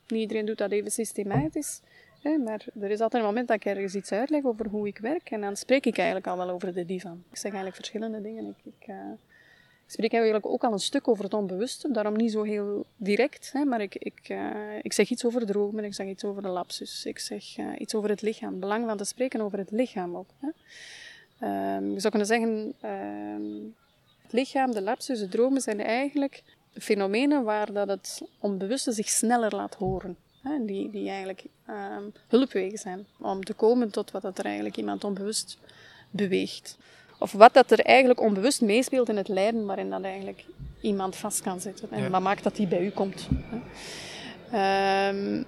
Niet iedereen doet dat even systematisch. Hè, maar er is altijd een moment dat ik ergens iets uitleg over hoe ik werk. En dan spreek ik eigenlijk al wel over de divan. Ik zeg eigenlijk verschillende dingen. Ik, ik, eh, spreek eigenlijk ook al een stuk over het onbewuste, daarom niet zo heel direct, hè, maar ik, ik, eh, ik zeg iets over dromen, ik zeg iets over de lapsus, ik zeg eh, iets over het lichaam. Belang van te spreken over het lichaam ook. Hè. Ehm, je zou kunnen zeggen, ehm, het lichaam, de lapsus, de dromen zijn eigenlijk fenomenen waar dat het onbewuste zich sneller laat horen. Hè, die, die eigenlijk ehm, hulpwegen zijn om te komen tot wat dat er eigenlijk iemand onbewust beweegt. Of wat dat er eigenlijk onbewust meespeelt in het lijden waarin dat eigenlijk iemand vast kan zitten. En Ja. wat maakt dat die bij u komt. Hè. Ehm,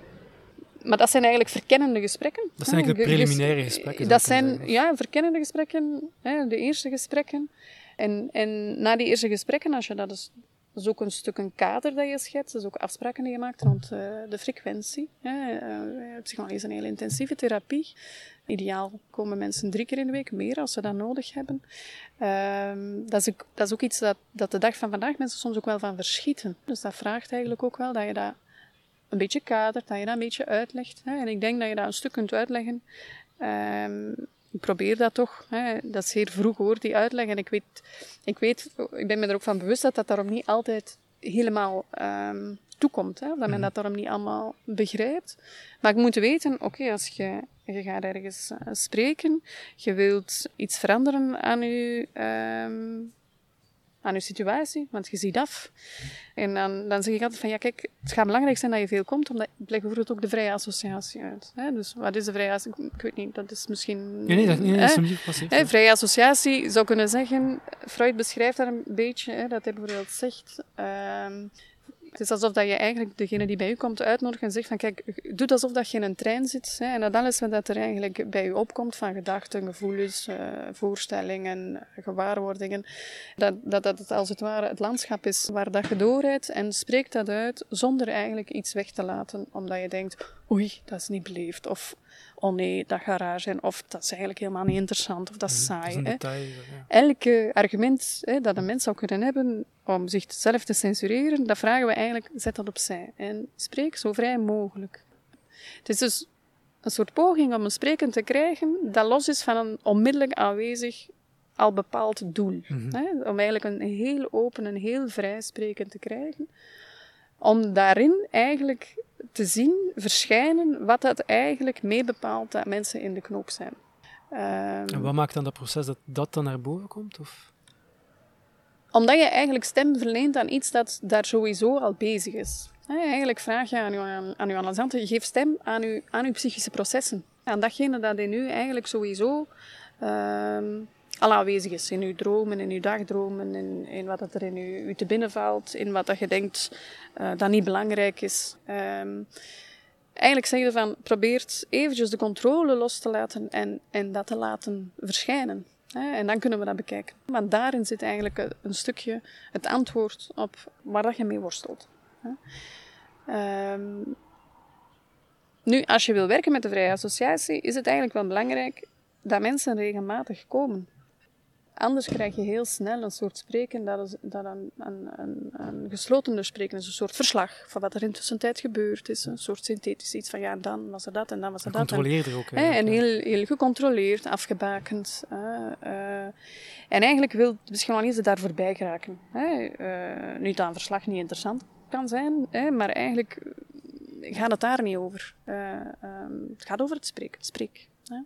maar dat zijn eigenlijk verkennende gesprekken. Dat zijn eigenlijk de preliminaire gesprekken, Dat zijn ja, verkennende gesprekken, hè, de eerste gesprekken. En, en na die eerste gesprekken, als je dat is, dat is ook een stuk een kader dat je schetst, dat is ook afspraken die je maakt rond eh, de frequentie. Hè. Eh, psychologie is een hele intensieve therapie. Ideaal komen mensen drie keer in de week, meer als ze dat nodig hebben. Ehm, dat, is ook, dat is ook iets dat, dat de dag van vandaag mensen soms ook wel van verschieten. Dus dat vraagt eigenlijk ook wel dat je dat een beetje kadert, dat je dat een beetje uitlegt. Hè. En ik denk dat je dat een stuk kunt uitleggen. Ehm, ik probeer dat toch. Hè. Dat is zeer vroeg hoor, die uitleg. En ik weet, ik weet, ik ben me er ook van bewust dat dat daarom niet altijd helemaal ehm, toekomt. Hè. Dat men dat daarom niet allemaal begrijpt. Maar ik moet weten, oké, als je, je gaat ergens eh, spreken, je wilt iets veranderen aan je, ehm, aan je situatie, want je ziet af. En dan, dan zeg ik altijd van, ja kijk, het gaat belangrijk zijn dat je veel komt, omdat ik bijvoorbeeld ook de vrije associatie uit. Hè? Dus wat is de vrije associatie? Ik weet niet, dat is misschien... Nee, nee, dat, nee, dat hè? is niet. Hè, vrije associatie zou kunnen zeggen, Freud beschrijft daar een beetje, hè, dat hij bijvoorbeeld zegt, ehm, het is alsof dat je eigenlijk degene die bij u komt uitnodigt en zegt van kijk, doe alsof dat je in een trein zit hè, en dat alles wat er eigenlijk bij u opkomt van gedachten, gevoelens, eh, voorstellingen, gewaarwordingen, dat, dat dat het als het ware het landschap is waar dat je doorrijdt en spreekt dat uit zonder eigenlijk iets weg te laten, omdat je denkt, oei, dat is niet beleefd, of oh nee, dat gaat raar zijn, of dat is eigenlijk helemaal niet interessant, of dat is Mhm, Dat is saai. detail. Ja. Elke argument hè, dat een mens zou kunnen hebben om zichzelf te censureren, dat vragen we eigenlijk, zet dat opzij en spreek zo vrij mogelijk. Het is dus een soort poging om een spreken te krijgen dat los is van een onmiddellijk aanwezig al bepaald doel. Mhm. Hè? Om eigenlijk een heel open en heel vrij spreken te krijgen. Om daarin eigenlijk te zien verschijnen wat dat eigenlijk mee bepaalt dat mensen in de knoop zijn. Ehm, En wat maakt dan dat proces dat dat dan naar boven komt? Of? Omdat je eigenlijk stem verleent aan iets dat daar sowieso al bezig is. Eigenlijk vraag je aan je, aan, je geeft stem aan uw, aan uw psychische processen. Aan datgene dat in u eigenlijk sowieso ehm, al aanwezig is. In uw dromen, in uw dagdromen, in, in wat er in u, u te binnenvalt, in wat dat je denkt eh, dat niet belangrijk is. Ehm, eigenlijk zeg je van, probeert eventjes de controle los te laten en, en dat te laten verschijnen. Hè, En dan kunnen we dat bekijken. Want daarin zit eigenlijk een- een stukje het antwoord op waar dat je mee worstelt. hè. Ehm, nu, als je wil werken met de vrije associatie, is het eigenlijk wel belangrijk dat mensen regelmatig komen. Anders krijg je heel snel een soort spreken dat, is, dat een, een, een, een gesloten spreken is. Een soort verslag van wat er in de tussentijd gebeurd is. Een soort synthetisch iets van ja, dan was er dat en dan was er dat. En- Controleer er ook. Hè, en heel, heel gecontroleerd, afgebakend. hè, eh. en eigenlijk wil de psychologie daar voorbij geraken. Hè. Eh, nu dat een verslag niet interessant kan zijn, hè, maar eigenlijk eh, gaat het daar niet over. Eh, ehm, het gaat over het spreken. Spreek. Hè.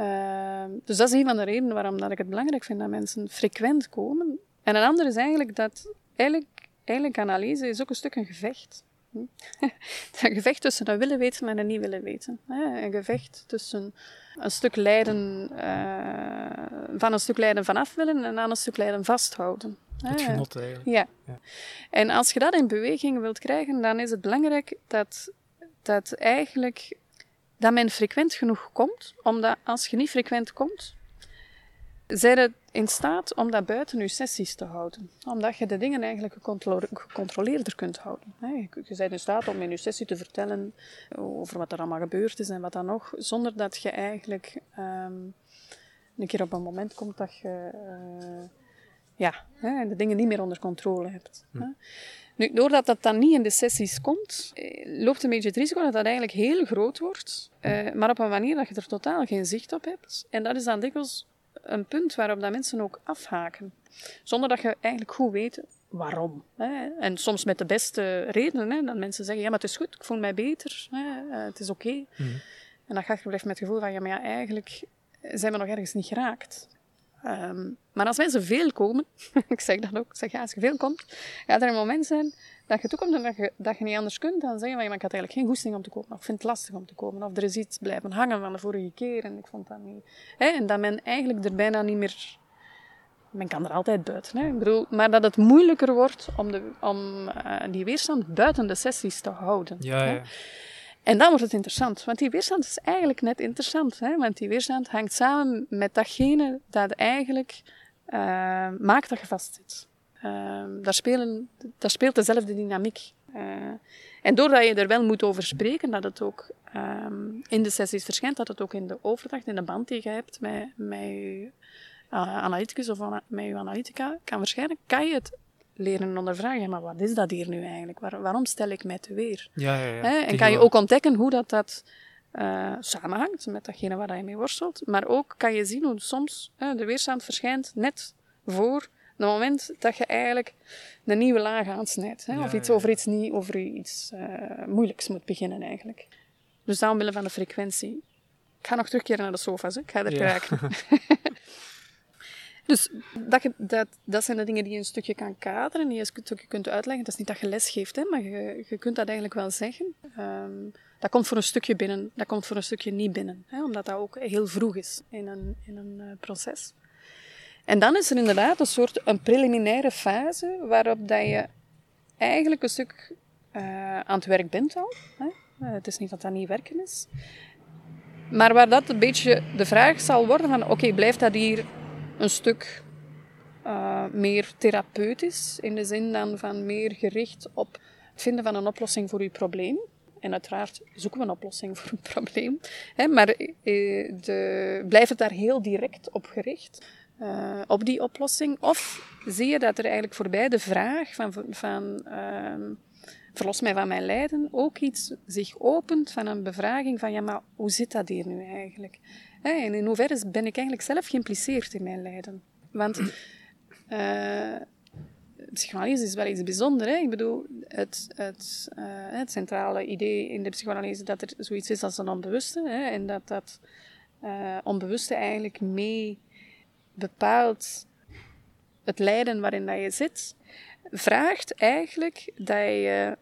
Ehm, dus dat is een van de redenen waarom dat ik het belangrijk vind dat mensen frequent komen. En een andere is eigenlijk dat eigenlijk, eigenlijk analyse is ook een stuk een gevecht. een gevecht tussen een willen weten en een niet willen weten. Een gevecht tussen een stuk lijden, uh, van een stuk lijden vanaf willen en aan een stuk lijden vasthouden. Het genot eigenlijk. Ja. ja. En als je dat in beweging wilt krijgen, dan is het belangrijk dat, dat eigenlijk dat men frequent genoeg komt. Omdat als je niet frequent komt, zijn het in staat om dat buiten je sessies te houden. Omdat je de dingen eigenlijk gecontroleerder kunt houden. Je bent in staat om in je sessie te vertellen over wat er allemaal gebeurd is en wat dan nog, zonder dat je eigenlijk ehm, een keer op een moment komt dat je uh, ja, de dingen niet meer onder controle hebt. Hm. Nu, doordat dat dan niet in de sessies komt, eh, loopt een beetje het risico dat dat eigenlijk heel groot wordt, eh, maar op een manier dat je er totaal geen zicht op hebt. En dat is dan dikwijls een punt waarop dat mensen ook afhaken. Zonder dat je eigenlijk goed weet waarom. Hè. En soms met de beste redenen. Hè, dat mensen zeggen, ja, maar het is goed, ik voel mij beter, hè, eh, het is oké. Mhm. En dan ga je blijven met het gevoel van, ja, maar ja, eigenlijk zijn we nog ergens niet geraakt. Ehm, maar als mensen veel komen, ik zeg dat ook, ik zeg ja, als je veel komt, gaat er een moment zijn dat je toekomt en dat je, dat je niet anders kunt dan zeggen van ja, maar ik had eigenlijk geen goesting om te komen, of ik vind het lastig om te komen, of er is iets blijven hangen van de vorige keer en ik vond dat niet. Hè? En dat men eigenlijk er bijna niet meer. Men kan er altijd buiten. Hè? Ik bedoel, maar dat het moeilijker wordt om, de, om uh, die weerstand buiten de sessies te houden. Ja, ja. En dan wordt het interessant, want die weerstand is eigenlijk net interessant. Hè? Want die weerstand hangt samen met datgene dat eigenlijk uh, maakt dat je vastzit. Uh, daar, spelen, daar speelt dezelfde dynamiek. Uh, en doordat je er wel moet over spreken, dat het ook um, in de sessies verschijnt, dat het ook in de overdracht, in de band die je hebt met, met je analyticus of met je analytica kan verschijnen, kan je het leren ondervragen. Maar wat is dat hier nu eigenlijk? waarom stel ik mij te weer? Ja, ja, ja. En kan je ook ontdekken hoe dat, dat uh, samenhangt met datgene waar je mee worstelt. Maar ook kan je zien hoe soms uh, de weerstand verschijnt net voor het moment dat je eigenlijk een nieuwe laag aansnijdt. Hè? of iets over iets, niet, over iets uh, moeilijks moet beginnen eigenlijk. Dus daarom willen van de frequentie. Ik ga nog terugkeren naar de sofa's. Hè? Ik ga er geraken. Dus dat, dat, dat zijn de dingen die je een stukje kan kaderen, die je een stukje kunt uitleggen. Dat is niet dat je les geeft, hè, maar je, je kunt dat eigenlijk wel zeggen. Um, dat komt voor een stukje binnen, dat komt voor een stukje niet binnen. Hè, omdat dat ook heel vroeg is in een, in een uh, proces. En dan is er inderdaad een soort een preliminaire fase waarop dat je eigenlijk een stuk uh, aan het werk bent al. Hè. Uh, het is niet dat dat niet werken is. Maar waar dat een beetje de vraag zal worden van, oké, blijft dat hier een stuk uh, meer therapeutisch, in de zin dan van meer gericht op het vinden van een oplossing voor uw probleem. En uiteraard zoeken we een oplossing voor een probleem. Hè, maar uh, de, blijft het daar heel direct op gericht, uh, op die oplossing? Of zie je dat er eigenlijk voorbij de vraag van, van ehm, verlos mij van mijn lijden, ook iets zich opent van een bevraging van ja, maar hoe zit dat hier nu eigenlijk? En in hoeverre ben ik eigenlijk zelf geïmpliceerd in mijn lijden? Want uh, psychoanalyse is wel iets bijzonders. Hè? Ik bedoel, het, het, uh, het, centrale idee in de psychoanalyse dat er zoiets is als een onbewuste. Hè? En dat dat uh, onbewuste eigenlijk mee bepaalt het lijden waarin dat je zit. Vraagt eigenlijk dat je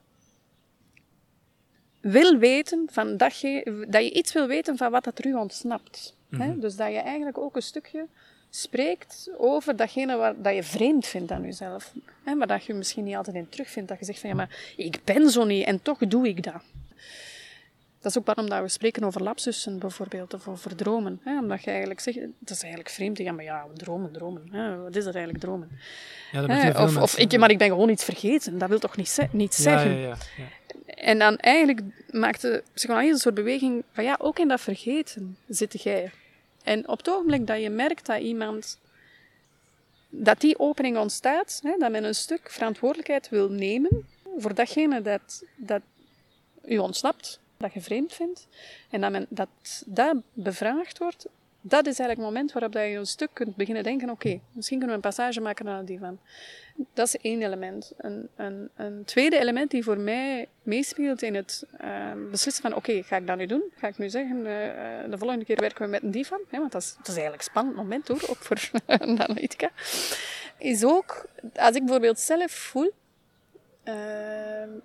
wil weten van dat je, dat je iets wil weten van wat dat er u ontsnapt. hè? Mhm. Dus dat je eigenlijk ook een stukje spreekt over datgene waar, dat je vreemd vindt aan jezelf. Hè? Maar dat je misschien niet altijd in terugvindt. Dat je zegt van ja, maar ik ben zo niet en toch doe ik dat. Dat is ook waarom dat we spreken over lapsussen bijvoorbeeld, of over dromen. Hè? Omdat je eigenlijk zegt, dat is eigenlijk vreemd. Ja, maar ja, dromen, dromen. Hè? Wat is dat eigenlijk, dromen? Ja, dat of, of ik, maar ik ben gewoon iets vergeten. Dat wil toch niet, niet zeggen? Ja, ja, ja, en dan eigenlijk maakt de psychologie een soort beweging van ja, ook in dat vergeten zit jij. En op het ogenblik dat je merkt dat iemand, dat die opening ontstaat, hè, dat men een stuk verantwoordelijkheid wil nemen voor datgene dat, dat u ontsnapt, dat je vreemd vindt, en dat men dat, dat bevraagd wordt, dat is eigenlijk het moment waarop je een stuk kunt beginnen denken, oké, misschien kunnen we een passage maken naar die van. Dat is één element. Een, een, een tweede element die voor mij meespeelt in het uh, beslissen van, oké, ga ik dat nu doen? Ga ik nu zeggen, uh, de volgende keer werken we met een divan? Hè, want dat is, eigenlijk een spannend moment hoor, ook voor een analytica. Is ook, als ik bijvoorbeeld zelf voel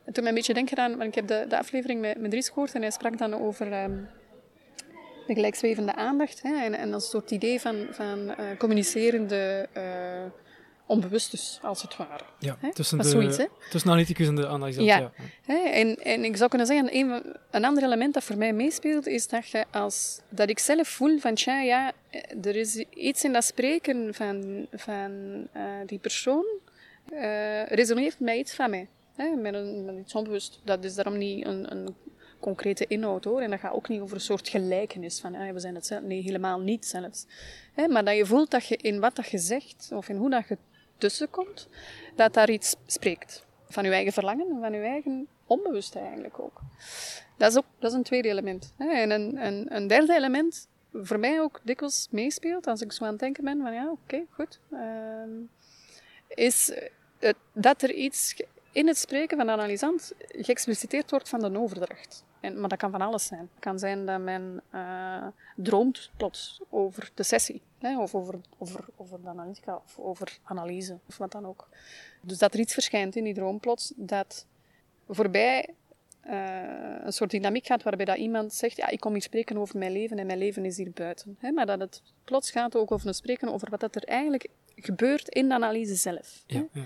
het doet me een beetje denken aan, want ik heb de, de aflevering met, met Dries gehoord en hij sprak dan over um, de gelijkzwevende aandacht. Hè, en, en dat soort idee van, van uh, communicerende uh, onbewust dus, als het ware. Ja, tussen, de, zoiets, tussen de analyticus en de analysant. Ja. ja. En, en ik zou kunnen zeggen, een, een ander element dat voor mij meespeelt, is dat, je als, dat ik zelf voel van, tja, ja, er is iets in dat spreken van, van uh, die persoon, uh, resoneert met iets van mij. Hè, met, iets onbewust. Dat is daarom niet een, een concrete inhoud hoor. En dat gaat ook niet over een soort gelijkenis van we zijn hetzelfde. Nee, helemaal niet zelfs. Hè, maar dat je voelt dat je in wat dat je zegt, of in hoe dat je tussenkomt, dat daar iets spreekt. Van je eigen verlangen en van je eigen onbewust eigenlijk ook. Dat is, ook, dat is een tweede element. Hè. En een, een, een, derde element, voor mij ook dikwijls meespeelt, als ik zo aan het denken ben van ja, oké, goed. Uh, is het, dat er iets in het spreken van de analysant geëxpliciteerd wordt van de overdracht. En, maar dat kan van alles zijn. Het kan zijn dat men uh, droomt plots over de sessie, hè, of over, over, over de analytica, of over analyse, of wat dan ook. Dus dat er iets verschijnt in die droom plots, dat voorbij uh, een soort dynamiek gaat waarbij dat iemand zegt, ja, ik kom hier spreken over mijn leven en mijn leven is hier buiten. Hè, maar dat het plots gaat ook over een spreken over wat dat er eigenlijk gebeurt in de analyse zelf. Ja, ja.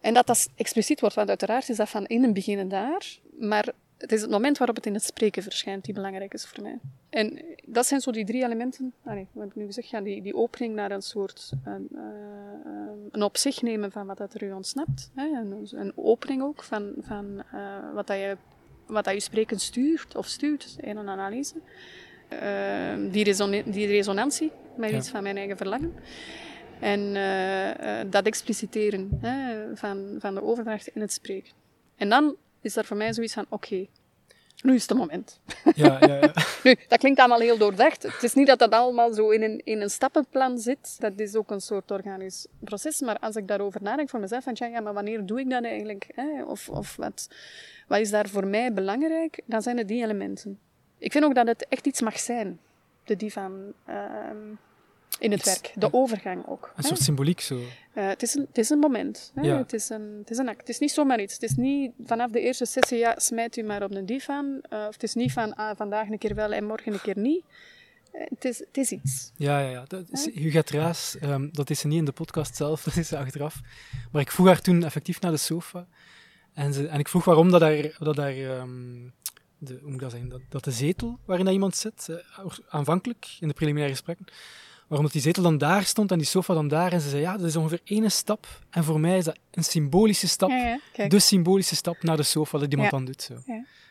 En dat dat expliciet wordt, want uiteraard is dat van in het begin daar, maar het is het moment waarop het in het spreken verschijnt die belangrijk is voor mij. En dat zijn zo die drie elementen, allee, wat heb ik nu gezegd, ja, die, die opening naar een soort, een, uh, een op zich nemen van wat dat er u ontsnapt. Hè, een, een opening ook van, van uh, wat, dat je, wat dat je spreken stuurt of stuurt in een analyse. Uh, die, die resonantie met ja. iets van mijn eigen verlangen. En uh, dat expliciteren hè, van, van de overdracht in het spreken. En dan is er voor mij zoiets van, oké, okay, nu is het moment. Ja, ja, ja. nu, dat klinkt allemaal heel doordacht. Het is niet dat dat allemaal zo in een, in een stappenplan zit. Dat is ook een soort organisch proces. Maar als ik daarover nadenk voor mezelf, van ja, maar wanneer doe ik dat eigenlijk? Hè? Of, of wat, wat is daar voor mij belangrijk? Dan zijn het die elementen. Ik vind ook dat het echt iets mag zijn. De die van... Uh, in het werk. De overgang ook. Een soort symboliek zo. Uh, het, is een, het is een moment. Hè? Ja. Het, is een, het is een act. Het is niet zomaar iets. Het is niet vanaf de eerste sessie, ja, smijt u maar op een divan. Uh, of het is niet van ah, vandaag een keer wel en morgen een keer niet. Uh, het, is, het is iets. Ja, ja, ja. Dat is, Huguette Raas, um, dat is ze niet in de podcast zelf, dat is ze achteraf. Maar ik vroeg haar toen effectief naar de sofa. En, ze, en ik vroeg waarom dat daar, dat daar um, de, hoe moet ik dat zeggen, dat, dat de zetel waarin dat iemand zit, aanvankelijk in de preliminaire gesprekken, waarom dat die zetel dan daar stond en die sofa dan daar. En ze zei, ja, dat is ongeveer één stap. En voor mij is dat een symbolische stap. Ja, ja, de symbolische stap naar de sofa dat iemand dan doet. Zo.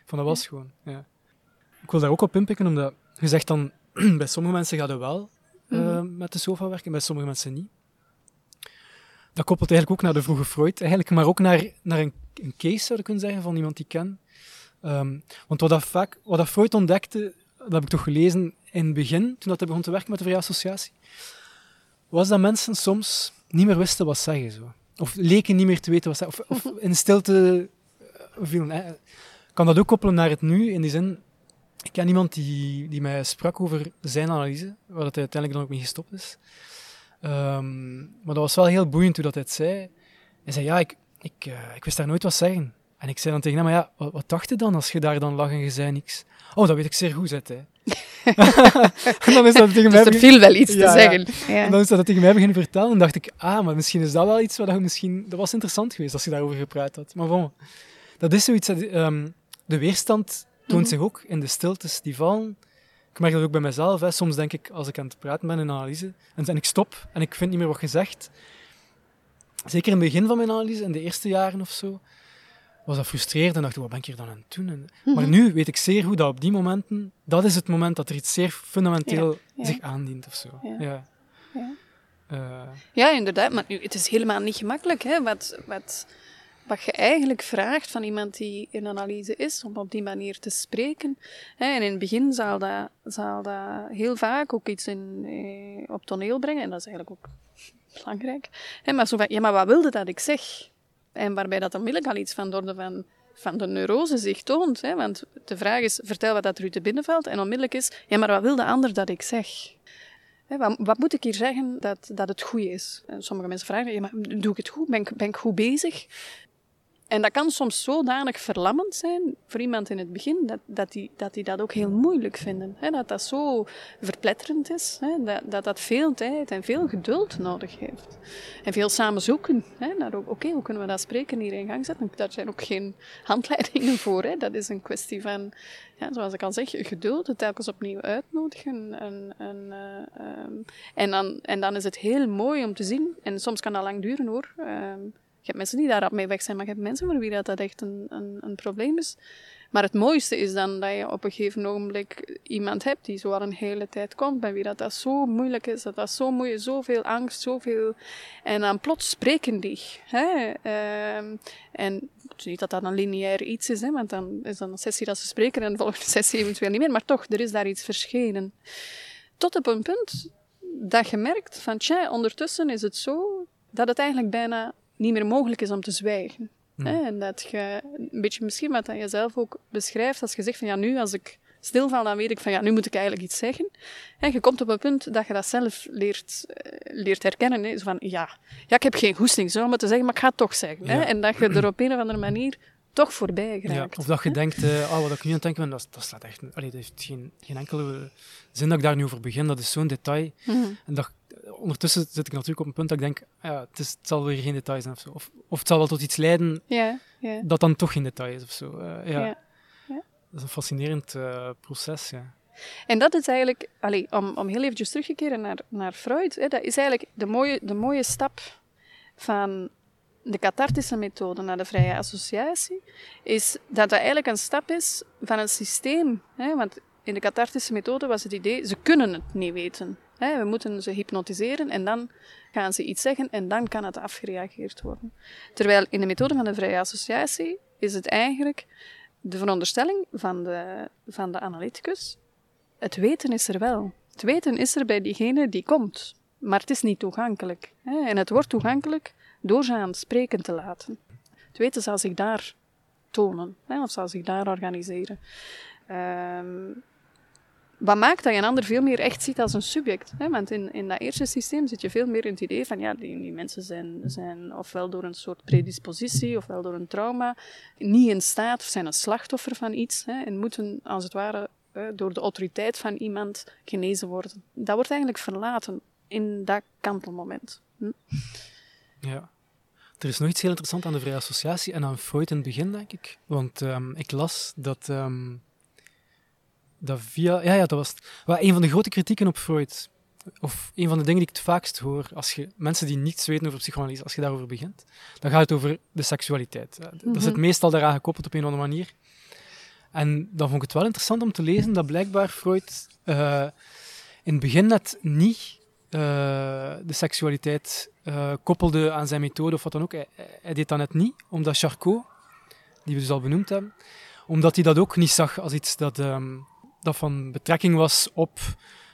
Van dat was gewoon, ja. Ik wil daar ook op inpikken, omdat je zegt dan, bij sommige mensen gaat het wel mm -hmm. met de sofa werken, bij sommige mensen niet. Dat koppelt eigenlijk ook naar de vroege Freud, eigenlijk, maar ook naar, naar een, een case, zou je kunnen zeggen, van iemand die ik ken. Um, want wat dat, vaak, wat dat Freud ontdekte, dat heb ik toch gelezen in het begin, toen dat hij begon te werken met de Vrije Associatie, was dat mensen soms niet meer wisten wat zeggen. Zo. Of leken niet meer te weten wat zeggen. Of, of in stilte eh, vielen. Ik kan dat ook koppelen naar het nu, in die zin... Ik ken iemand die, die mij sprak over zijn analyse, waar dat hij uiteindelijk dan ook mee gestopt is. Um, maar dat was wel heel boeiend hoe dat hij het zei. Hij zei, ja, ik, ik, uh, ik wist daar nooit wat zeggen. En ik zei dan tegen hem, maar ja, wat, wat dacht je dan als je daar dan lag en je zei niks? Oh, dat weet ik zeer goed, zei hij. en dan is dat tegen dus mij... er viel wel iets te zeggen. Ja. En dan is dat tegen mij beginnen vertellen. En dacht ik, ah, maar misschien is dat wel iets wat je misschien... Dat was interessant geweest als je daarover gepraat had. Maar bon, dat is zoiets... Dat, um, de weerstand toont zich ook in de stiltes die vallen. Ik merk dat ook bij mezelf. Hè. Soms denk ik, als ik aan het praten ben in analyse, en, en ik stop en ik vind niet meer wat gezegd. Zeker in het begin van mijn analyse, in de eerste jaren of zo, was dat frustrerend en dacht ik, wat ben ik hier dan aan het doen? En, Maar mhm. nu weet ik zeer goed dat op die momenten, dat is het moment dat er iets zeer fundamenteel zich aandient of zo. Ja. Ja. Uh, ja, inderdaad. Maar nu, het is helemaal niet gemakkelijk. Hè? Wat, wat, wat je eigenlijk vraagt van iemand die in analyse is, om op die manier te spreken. Hè? En in het begin zal dat, zal dat heel vaak ook iets in, eh, op toneel brengen. En dat is eigenlijk ook belangrijk. Hè? Maar zo van, ja, maar wat wilde dat ik zeg? En waarbij dat onmiddellijk al iets van de, van, van de neurose zich toont. Hè? Want de vraag is, vertel wat dat er u te binnen valt. En onmiddellijk is, ja, maar wat wil de ander dat ik zeg? Hè, wat, wat, moet ik hier zeggen dat, dat het goed is? Sommige mensen vragen, ja, maar doe ik het goed? Ben ik, ben ik goed bezig? En dat kan soms zodanig verlammend zijn voor iemand in het begin, dat, dat, die, dat die dat ook heel moeilijk vinden. Hè? Dat dat zo verpletterend is, hè? Dat, dat dat veel tijd en veel geduld nodig heeft. En veel samen zoeken. Oké, hoe kunnen we dat spreken hier in gang zetten? Daar zijn ook geen handleidingen voor. Hè? Dat is een kwestie van, ja, zoals ik al zeg, geduld, het telkens opnieuw uitnodigen. En, en, uh, um, en, dan, en dan is het heel mooi om te zien, en soms kan dat lang duren hoor. Je hebt mensen die daar mee weg zijn, maar je hebt mensen voor wie dat, echt een, een, een probleem is. Maar het mooiste is dan dat je op een gegeven ogenblik iemand hebt die zo al een hele tijd komt, bij wie dat, dat zo moeilijk is, dat dat zo moeilijk zoveel angst, zoveel... En dan plots spreken die. Hè? Um, en is niet dat dat een lineair iets is, hè, want dan is dan een sessie dat ze spreken en de volgende sessie eventueel niet meer, maar toch, er is daar iets verschenen. Tot op een punt dat je merkt van, tja, ondertussen is het zo dat het eigenlijk bijna niet meer mogelijk is om te zwijgen. Hmm. Hè? En dat je een beetje misschien wat je zelf ook beschrijft, als je zegt van ja, nu als ik stilval, dan weet ik van ja, nu moet ik eigenlijk iets zeggen. En je komt op een punt dat je dat zelf leert, uh, leert herkennen. Hè? Zo van ja, ja, ik heb geen goesting zo om het te zeggen, maar ik ga het toch zeggen. Hè? En dat je er op een of andere manier toch voorbij geraakt. Ja, of dat je denkt, uh, oh, wat ik nu aan het denken ben, dat, dat slaat echt... Allee, dat heeft geen, geen enkele zin dat ik daar nu over begin. Dat is zo'n detail. Mm -hmm. En dat, ondertussen zit ik natuurlijk op een punt dat ik denk, ja, het, is, het zal weer geen detail zijn of zo. Of, of het zal wel tot iets leiden ja, ja. dat dan toch geen detail is of zo. Uh, ja. ja. Dat is een fascinerend uh, proces, ja. En dat is eigenlijk, allee, om, om heel eventjes terug te keren naar, naar Freud, hè, dat is eigenlijk de mooie, de mooie stap van de cathartische methode naar de vrije associatie, is dat dat eigenlijk een stap is van een systeem. Hè, want in de cathartische methode was het idee, ze kunnen het niet weten. We moeten ze hypnotiseren en dan gaan ze iets zeggen en dan kan het afgereageerd worden. Terwijl in de methode van de vrije associatie is het eigenlijk de veronderstelling van de, van de analyticus. Het weten is er wel. Het weten is er bij diegene die komt, maar het is niet toegankelijk. En het wordt toegankelijk door ze aan het spreken te laten. Het weten zal zich daar tonen, of zal zich daar organiseren. Um, wat maakt dat je een ander veel meer echt ziet als een subject. Hè? Want in, in dat eerste systeem zit je veel meer in het idee van ja, die, die mensen zijn, zijn ofwel door een soort predispositie ofwel door een trauma niet in staat of zijn een slachtoffer van iets hè? en moeten als het ware door de autoriteit van iemand genezen worden. Dat wordt eigenlijk verlaten in dat kantelmoment. Hm? Ja. Er is nog iets heel interessants aan de vrije associatie en aan Freud in het begin, denk ik. Want um, ik las dat um, dat via... Ja, ja, dat was het. een van de grote kritieken op Freud, of een van de dingen die ik het vaakst hoor, als je mensen die niets weten over psychoanalyse, als je daarover begint, dan gaat het over de seksualiteit. Mm -hmm. Dat zit mhm. meestal daaraan gekoppeld op een of andere manier. En dan vond ik het wel interessant om te lezen dat blijkbaar Freud uh, in het begin net niet uh, de seksualiteit uh, koppelde aan zijn methode of wat dan ook. Hij, hij, deed dat net niet, omdat Charcot, die we dus al benoemd hebben, omdat hij dat ook niet zag als iets dat um, dat van betrekking was op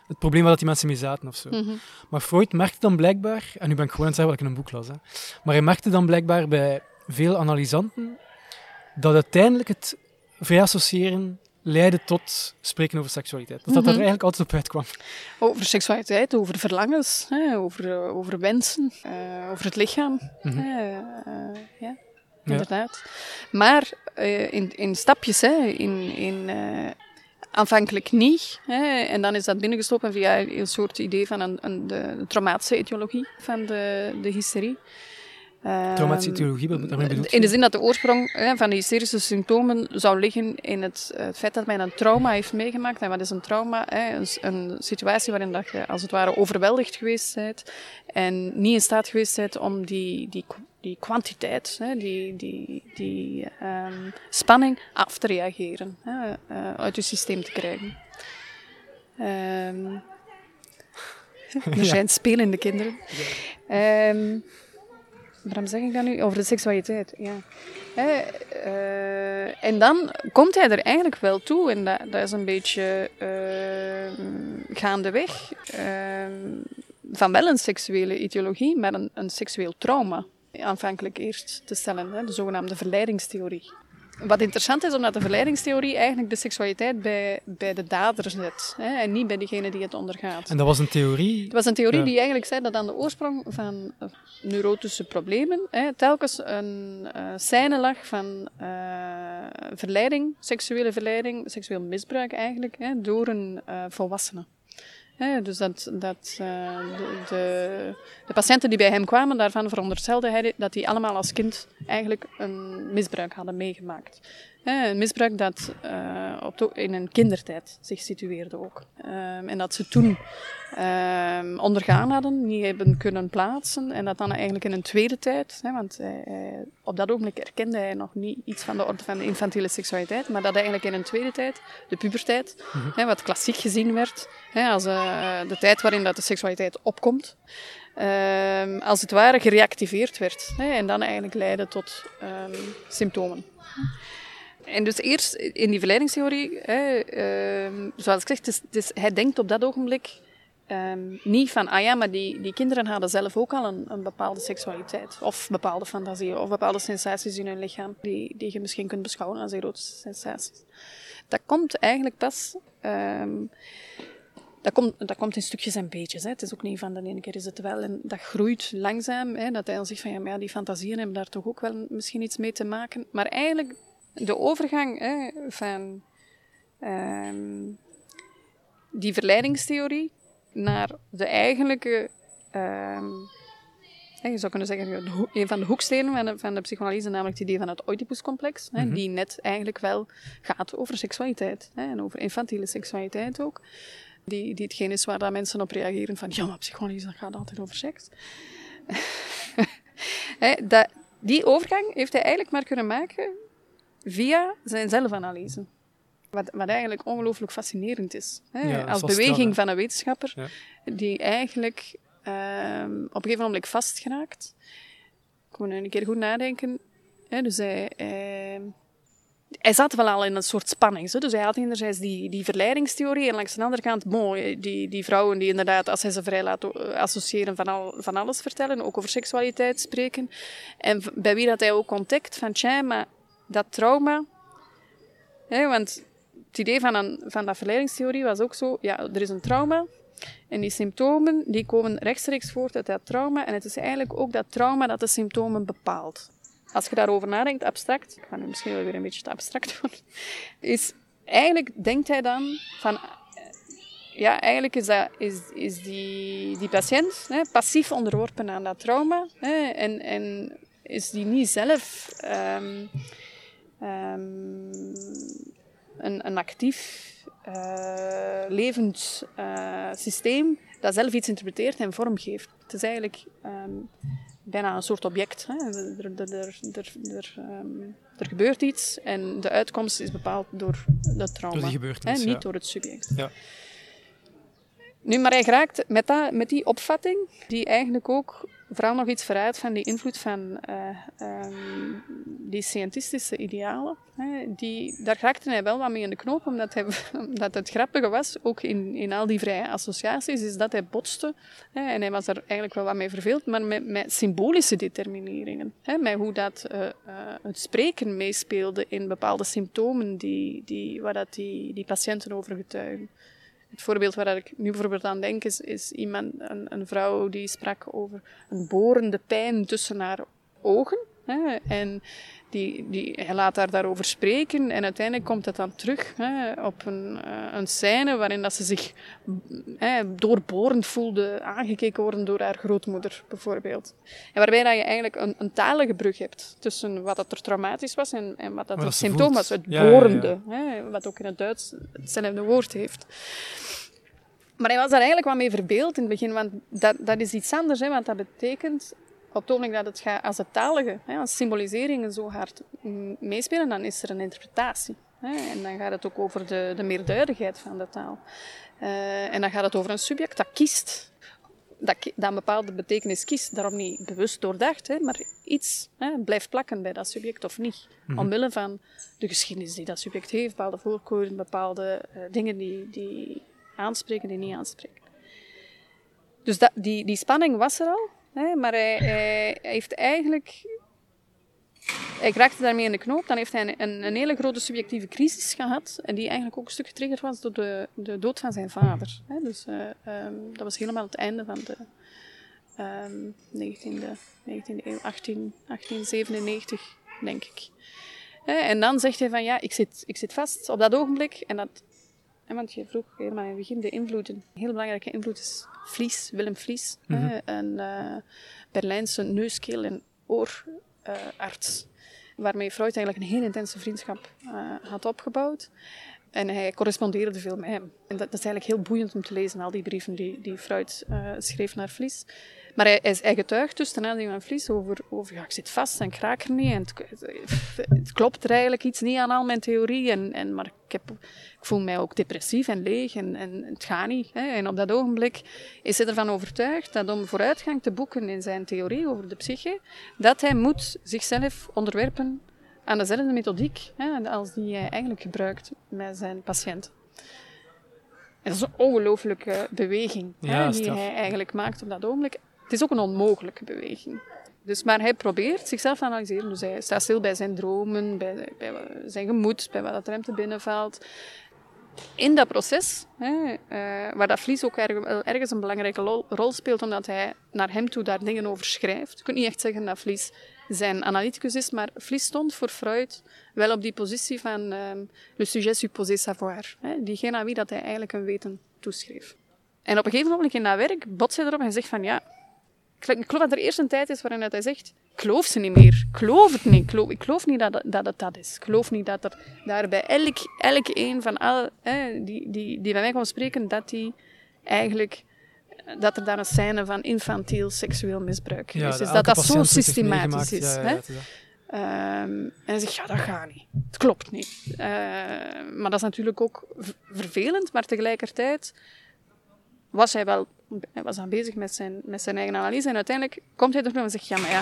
het probleem waar die mensen mee zaten of zo. Mm -hmm. Maar Freud merkte dan blijkbaar, en nu ben ik gewoon aan het zeggen wat ik in een boek las, hè, maar hij merkte dan blijkbaar bij veel analysanten dat uiteindelijk het vrij associëren leidde tot spreken over seksualiteit. Dat dat mm -hmm. er eigenlijk altijd op uitkwam. Over seksualiteit, over verlangens, hè, over, over wensen, uh, over het lichaam. Mm -hmm. uh, uh, ja, inderdaad. Ja. Maar in, in stapjes, hè, in, in Aanvankelijk niet. Hè. En dan is dat binnengestoken via een soort idee van een, een, de, traumatische etiologie van de, de hysterie. Traumatische ehm, etiologie, wat daarmee bedoelt In de zin dat de oorsprong hè, van de hysterische symptomen zou liggen in het, het, feit dat men een trauma heeft meegemaakt. En wat is een trauma? Hè? Een, een, situatie waarin dat je als het ware overweldigd geweest bent en niet in staat geweest bent om die, die die kwantiteit, hè, die, die, die um, spanning af te reageren, hè, uh, uit je systeem te krijgen. Um, er zijn ja. spelende kinderen. Um, waarom zeg ik dat nu? Over de seksualiteit, ja. uh, en dan komt hij er eigenlijk wel toe, en dat, dat is een beetje uh, gaandeweg, uh, van wel een seksuele ideologie, maar een, een seksueel trauma aanvankelijk eerst te stellen, hè, de zogenaamde verleidingstheorie. wat interessant is, omdat de verleidingstheorie eigenlijk de seksualiteit bij, bij de dader zet. Hè, en niet bij degene die het ondergaat. En dat was een theorie? Het was een theorie die eigenlijk zei dat aan de oorsprong van neurotische problemen hè, telkens een uh, scène lag van uh, verleiding, seksuele verleiding, seksueel misbruik eigenlijk, hè, door een volwassene. Dus dat, dat uh, de, de, patiënten die bij hem kwamen, daarvan veronderstelde hij dat die allemaal als kind eigenlijk een misbruik hadden meegemaakt. een misbruik dat uh, op in een kindertijd zich situeerde ook. Um, en dat ze toen um, ondergaan hadden, niet hebben kunnen plaatsen. En dat dan eigenlijk in een tweede tijd, hè, want hij, op dat ogenblik erkende hij nog niet iets van de orde van de infantiele seksualiteit, maar dat eigenlijk in een tweede tijd, de puberteit, mm -hmm. hè, wat klassiek gezien werd, hè, als uh, de tijd waarin dat de seksualiteit opkomt, uh, als het ware gereactiveerd werd. Hè, en dan eigenlijk leidde tot um, symptomen. En dus eerst in die verleidingstheorie, hè, uh, zoals ik zeg, hij denkt op dat ogenblik um, niet van, ah ja, maar die, die kinderen hadden zelf ook al een, een bepaalde seksualiteit. Of bepaalde fantasieën, of bepaalde sensaties in hun lichaam, die, die je misschien kunt beschouwen als erotische sensaties. Dat komt eigenlijk pas... Um, dat komt, dat komt in stukjes en beetjes. Hè. Het is ook niet van de ene keer is het wel. En dat groeit langzaam. Hè, dat hij dan zegt van ja, die fantasieën hebben daar toch ook wel misschien iets mee te maken. Maar eigenlijk de overgang hè, van um, die verleidingstheorie naar de eigenlijke, um, je zou kunnen zeggen, een van de hoekstenen van de, van de psychoanalyse, namelijk het idee van het Oedipuscomplex, mm -hmm. die net eigenlijk wel gaat over seksualiteit hè, en over infantiele seksualiteit ook. Die, die hetgeen is waar dat mensen op reageren van, ja, maar psychoanalyse gaat altijd over seks. dat, die overgang heeft hij eigenlijk maar kunnen maken via zijn zelfanalyse. Wat, wat eigenlijk ongelooflijk fascinerend is. Hè? Ja, Als beweging van een wetenschapper ja. die eigenlijk um, op een gegeven moment vastgeraakt. Ik moet nu een keer goed nadenken. Hè? Dus hij, hij, hij, zat wel al in een soort spanning. Zo. Dus hij had enerzijds die, die verleidingstheorie en langs de andere kant bon, die, die vrouwen die inderdaad, als hij ze vrij laat associëren, van, al, van alles vertellen, ook over seksualiteit spreken. En bij wie dat hij ook ontdekt van, tja, maar dat trauma... Hè, want het idee van, een, van dat verleidingstheorie was ook zo, ja, er is een trauma en die symptomen die komen rechtstreeks voort uit dat trauma en het is eigenlijk ook dat trauma dat de symptomen bepaalt. Als je daarover nadenkt, abstract, ik ga nu misschien wel weer een beetje te abstract worden, is eigenlijk denkt hij dan van, ja, eigenlijk is, dat, is, is die, die patiënt hè, passief onderworpen aan dat trauma hè, en, en is die niet zelf um, um, een, een actief, uh, levend uh, systeem dat zelf iets interpreteert en vorm geeft. Het is eigenlijk um, bijna een soort object. Hè. Er, er, er, er, um, er, gebeurt iets en de uitkomst is bepaald door dat trauma. Hè, niet ja. door het subject. Ja. Nu, maar hij geraakt met, dat, met die opvatting, die eigenlijk ook vooral nog iets vooruit van die invloed van uh, um, die scientistische idealen. Hè, die, daar raakte hij wel wat mee in de knoop, omdat, hij, omdat het grappige was, ook in, in al die vrije associaties, is dat hij botste. Hè, en hij was er eigenlijk wel wat mee verveeld, maar met, symbolische determineringen. Hè, met hoe dat uh, uh, het spreken meespeelde in bepaalde symptomen die, die, waar dat die, die patiënten over getuigen. Het voorbeeld waar ik nu bijvoorbeeld aan denk is, is iemand, een, een vrouw die sprak over een borende pijn tussen haar ogen. Hè, en die, die, hij laat haar daarover spreken en uiteindelijk komt het dan terug hè, op een, uh, een scène waarin dat ze zich hè, doorborend voelde aangekeken worden door haar grootmoeder, bijvoorbeeld. En waarbij dat je eigenlijk een, een talige brug hebt tussen wat dat er traumatisch was en, en wat dat het symptoom was, het ja, borende, ja, ja. Hè, wat ook in het Duits hetzelfde woord heeft. Maar hij was daar eigenlijk wat mee verbeeld in het begin, want dat, dat is iets anders, hè, want dat betekent op het ogenblik dat het gaat als het talige, hè, als symboliseringen zo hard meespelen, dan is er een interpretatie. Hè, en dan gaat het ook over de, de meerduidigheid van de taal. Uh, en dan gaat het over een subject dat kiest, dat, dat een bepaalde betekenis kiest, daarom niet bewust doordacht, hè, maar iets hè, blijft plakken bij dat subject of niet. Mm-hmm. Omwille van de geschiedenis die dat subject heeft, bepaalde voorkeuren, bepaalde uh, dingen die, die aanspreken, die niet aanspreken. Dus dat, die, die spanning was er al, Hè, maar hij, heeft eigenlijk hij raakte daarmee in de knoop. Dan heeft hij een, een, hele grote subjectieve crisis gehad. En die eigenlijk ook een stuk getriggerd was door de, de dood van zijn vader. Hè? Dus uh, um, dat was helemaal het einde van de um, 19e, 19e eeuw, 18, 1897, denk ik. En dan zegt hij van ja, ik zit, ik zit vast op dat ogenblik. En dat, want je vroeg helemaal in het begin de invloeden. Een heel belangrijke invloed is Vlies, Willem Vlies. Mm -hmm. Een uh, Berlijnse neuskeel- en oorarts. waarmee Freud eigenlijk een heel intense vriendschap uh, had opgebouwd. En hij correspondeerde veel met hem. En dat, dat, is eigenlijk heel boeiend om te lezen, al die brieven die, die Freud uh, schreef naar Vlies. Maar hij, hij getuigt dus ten aanzien van Vlies over, over ja, ik zit vast en ik raak er niet. En het, het, klopt er eigenlijk iets niet aan al mijn theorie. En, en, maar ik, heb, ik voel mij ook depressief en leeg en, en het gaat niet. Hè. En op dat ogenblik is hij ervan overtuigd dat om vooruitgang te boeken in zijn theorie over de psyche, dat hij moet zichzelf onderwerpen aan dezelfde methodiek hè, als die hij eigenlijk gebruikt met zijn patiënten. En dat is een ongelooflijke beweging ja, hè, die hij eigenlijk maakt op dat ogenblik. Het is ook een onmogelijke beweging. Dus, maar hij probeert zichzelf te analyseren. Dus hij staat stil bij zijn dromen, bij, bij zijn gemoed, bij wat er hem te binnenvalt. In dat proces, hè, uh, waar dat Vlies ook erg, ergens een belangrijke rol speelt, omdat hij naar hem toe daar dingen over schrijft. Je kunt niet echt zeggen dat Vlies zijn analyticus is, maar Vlies stond voor Freud wel op die positie van um, le sujet supposé savoir. Hè, diegene aan wie dat hij eigenlijk een weten toeschreef. En op een gegeven moment in dat werk botst hij erop en zegt van ja, ik geloof dat er eerst een tijd is waarin hij zegt, ik geloof ze niet meer. Ik geloof het niet. Ik geloof, ik geloof niet dat, dat het dat is. Ik geloof niet dat er daar bij elk, elk een van al, hè, die, die, die bij mij kwam spreken, dat die eigenlijk dat er daar een scène van infantiel seksueel misbruik ja, is. Dus dat dat zo systematisch is. Ja, ja, um, en hij zegt, ja, dat gaat niet. Het klopt niet. Uh, maar dat is natuurlijk ook vervelend, maar tegelijkertijd was hij wel hij was aan bezig met zijn, met zijn eigen analyse. En uiteindelijk komt hij erop en zegt, ja, maar ja,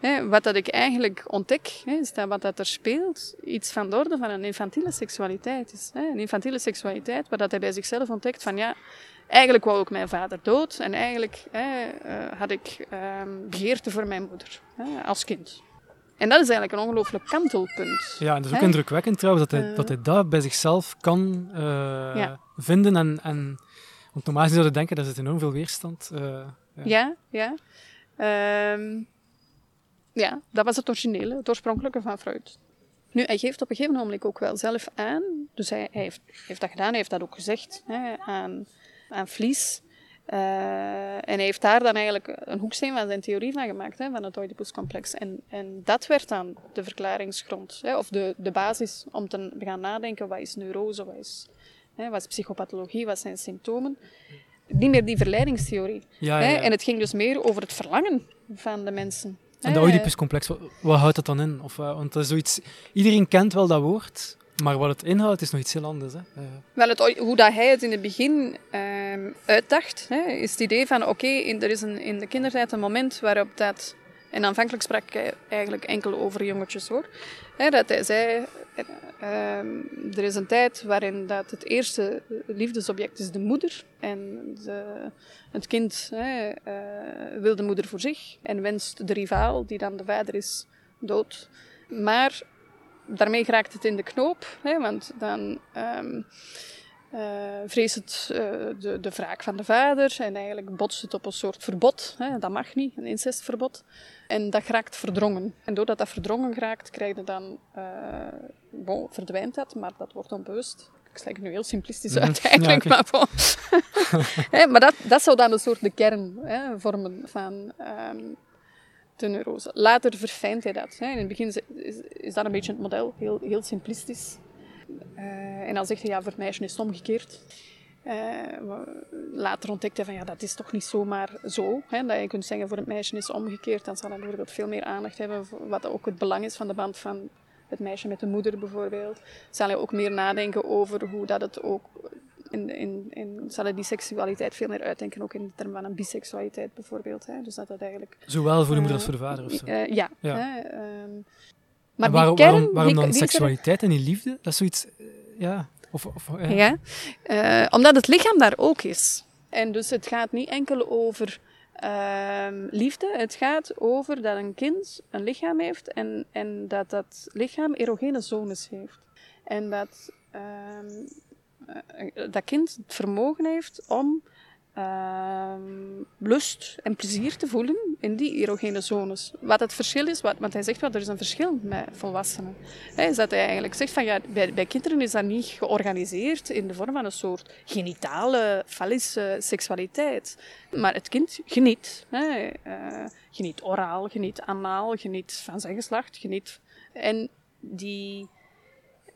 hè, wat dat ik eigenlijk ontdek, hè, is dat wat dat er speelt, iets van de orde van een infantiele seksualiteit is. Hè. Een infantiele seksualiteit, waar dat hij bij zichzelf ontdekt van, ja, eigenlijk wou ik mijn vader dood en eigenlijk hè, uh, had ik um, begeerte voor mijn moeder, hè, als kind. En dat is eigenlijk een ongelooflijk kantelpunt. Ja, en dat is ook indrukwekkend trouwens, dat hij, uh, dat hij dat bij zichzelf kan uh, ja. vinden en... en want normaal zouden denken, dat zit enorm veel weerstand. Uh, ja, ja. Ja. Um, ja, dat was het originele, het oorspronkelijke van Freud. Nu, hij geeft op een gegeven moment ook wel zelf aan, dus hij, heeft, heeft, dat gedaan, hij heeft dat ook gezegd hè, aan, aan Vlies. Uh, en hij heeft daar dan eigenlijk een hoeksteen van zijn theorie van gemaakt, hè, van het Oedipuscomplex. En, en dat werd dan de verklaringsgrond, hè, of de, de basis om te gaan nadenken, wat is neurose, is Hè, wat is psychopathologie, wat zijn symptomen? Niet meer die verleidingstheorie. Ja, hè? En het ging dus meer over het verlangen van de mensen. En de Oedipuscomplex, wat, wat houdt dat dan in? Of, uh, want dat is zoiets, iedereen kent wel dat woord, maar wat het inhoudt is nog iets heel anders. Hè? Uh. Wel, het, hoe dat hij het in het begin uh, uitdacht, hè, is het idee van oké, okay, er is een, in de kindertijd een moment waarop dat... En aanvankelijk sprak ik eigenlijk enkel over jongetjes hoor. Hè, dat hij zei, uh, er is een tijd waarin dat het eerste liefdesobject is de moeder. En de, het kind hè, uh, wil de moeder voor zich en wenst de rivaal, die dan de vader is, dood. Maar daarmee raakt het in de knoop, hè, want dan um, uh, vreest het uh, de, de wraak van de vader en eigenlijk botst het op een soort verbod. Hè, dat mag niet, een incestverbod. En dat raakt verdrongen. En doordat dat verdrongen raakt, krijg je dan... Bon, verdwijnt dat, maar dat wordt onbewust. Ik het nu heel simplistisch uit mm, eigenlijk, ja, okay. maar bon. hey, maar dat, dat zou dan een soort de kern hè, vormen van um, de neurose. Later verfijnt hij dat. Hè. In het begin is, is, is, dat een beetje het model, heel, heel simplistisch. Uh, en dan zegt hij, ja, voor het meisje is het omgekeerd. Uh, later ontdekte hij van ja, dat is toch niet zomaar zo. Hè, dat je kunt zeggen voor het meisje is omgekeerd. Dan zal hij bijvoorbeeld veel meer aandacht hebben voor wat ook het belang is van de band van het meisje met de moeder bijvoorbeeld. Zal hij ook meer nadenken over hoe dat het ook. In, in, in, zal hij die seksualiteit veel meer uitdenken, ook in de term van een biseksualiteit bijvoorbeeld. Hè. Dus dat dat eigenlijk, Zowel voor de moeder uh, als voor de vader of zo. Uh, ja. ja. Hè, um, maar waarom, kern, waarom, waarom die, dan die seksualiteit en die liefde? Dat is zoiets. Ja. Of, of, ja. ja. Uh, omdat het lichaam daar ook is. En dus het gaat niet enkel over Ehm, liefde, het gaat over dat een kind een lichaam heeft en, en dat dat lichaam erogene zones heeft. En dat ehm, eh, dat kind het vermogen heeft om Ehm, lust en plezier te voelen in die erogene zones. Wat het verschil is, wat, want hij zegt wel, er is een verschil met volwassenen. He, is dat hij eigenlijk zegt van ja, bij, bij kinderen is dat niet georganiseerd in de vorm van een soort genitale, fallische seksualiteit. Maar het kind geniet. He, uh, geniet oraal, geniet anaal, geniet van zijn geslacht, geniet. En die,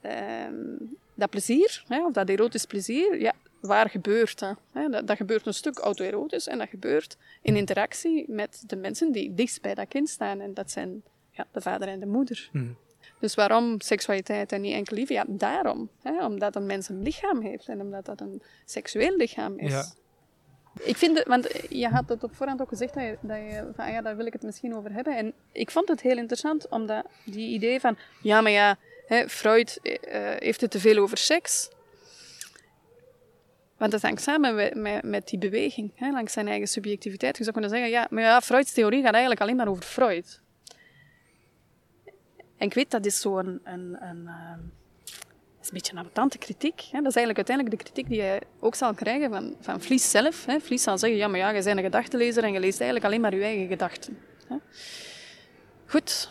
um, dat plezier, of dat erotisch plezier, ja, waar gebeurt dat? dat? dat? gebeurt een stuk autoerotisch en dat gebeurt in interactie met de mensen die dichtst bij dat kind staan. En dat zijn ja, de vader en de moeder. Mhm. Dus waarom seksualiteit en niet enkel liefde? Ja, daarom. Hè, omdat een mens een lichaam heeft en omdat dat een seksueel lichaam is. Ja. Ik vind het, want je had het op voorhand ook gezegd dat je, dat je van, ah ja, daar wil ik het misschien over hebben. En ik vond het heel interessant, omdat die idee van, ja, maar ja, hè, Freud uh, heeft het te veel over seks. Want dat hangt samen met, met, met die beweging, hè, langs zijn eigen subjectiviteit. Je zou kunnen zeggen, ja, maar ja, Freuds theorie gaat eigenlijk alleen maar over Freud. En ik weet, dat is zo'n een, een, uh, is een beetje een ambetante kritiek. Hè. Dat is eigenlijk uiteindelijk de kritiek die je ook zal krijgen van, van Vlies zelf. Hè. Vlies zal zeggen, ja, maar ja, je bent een gedachtenlezer en je leest eigenlijk alleen maar je eigen gedachten. Hè. Goed.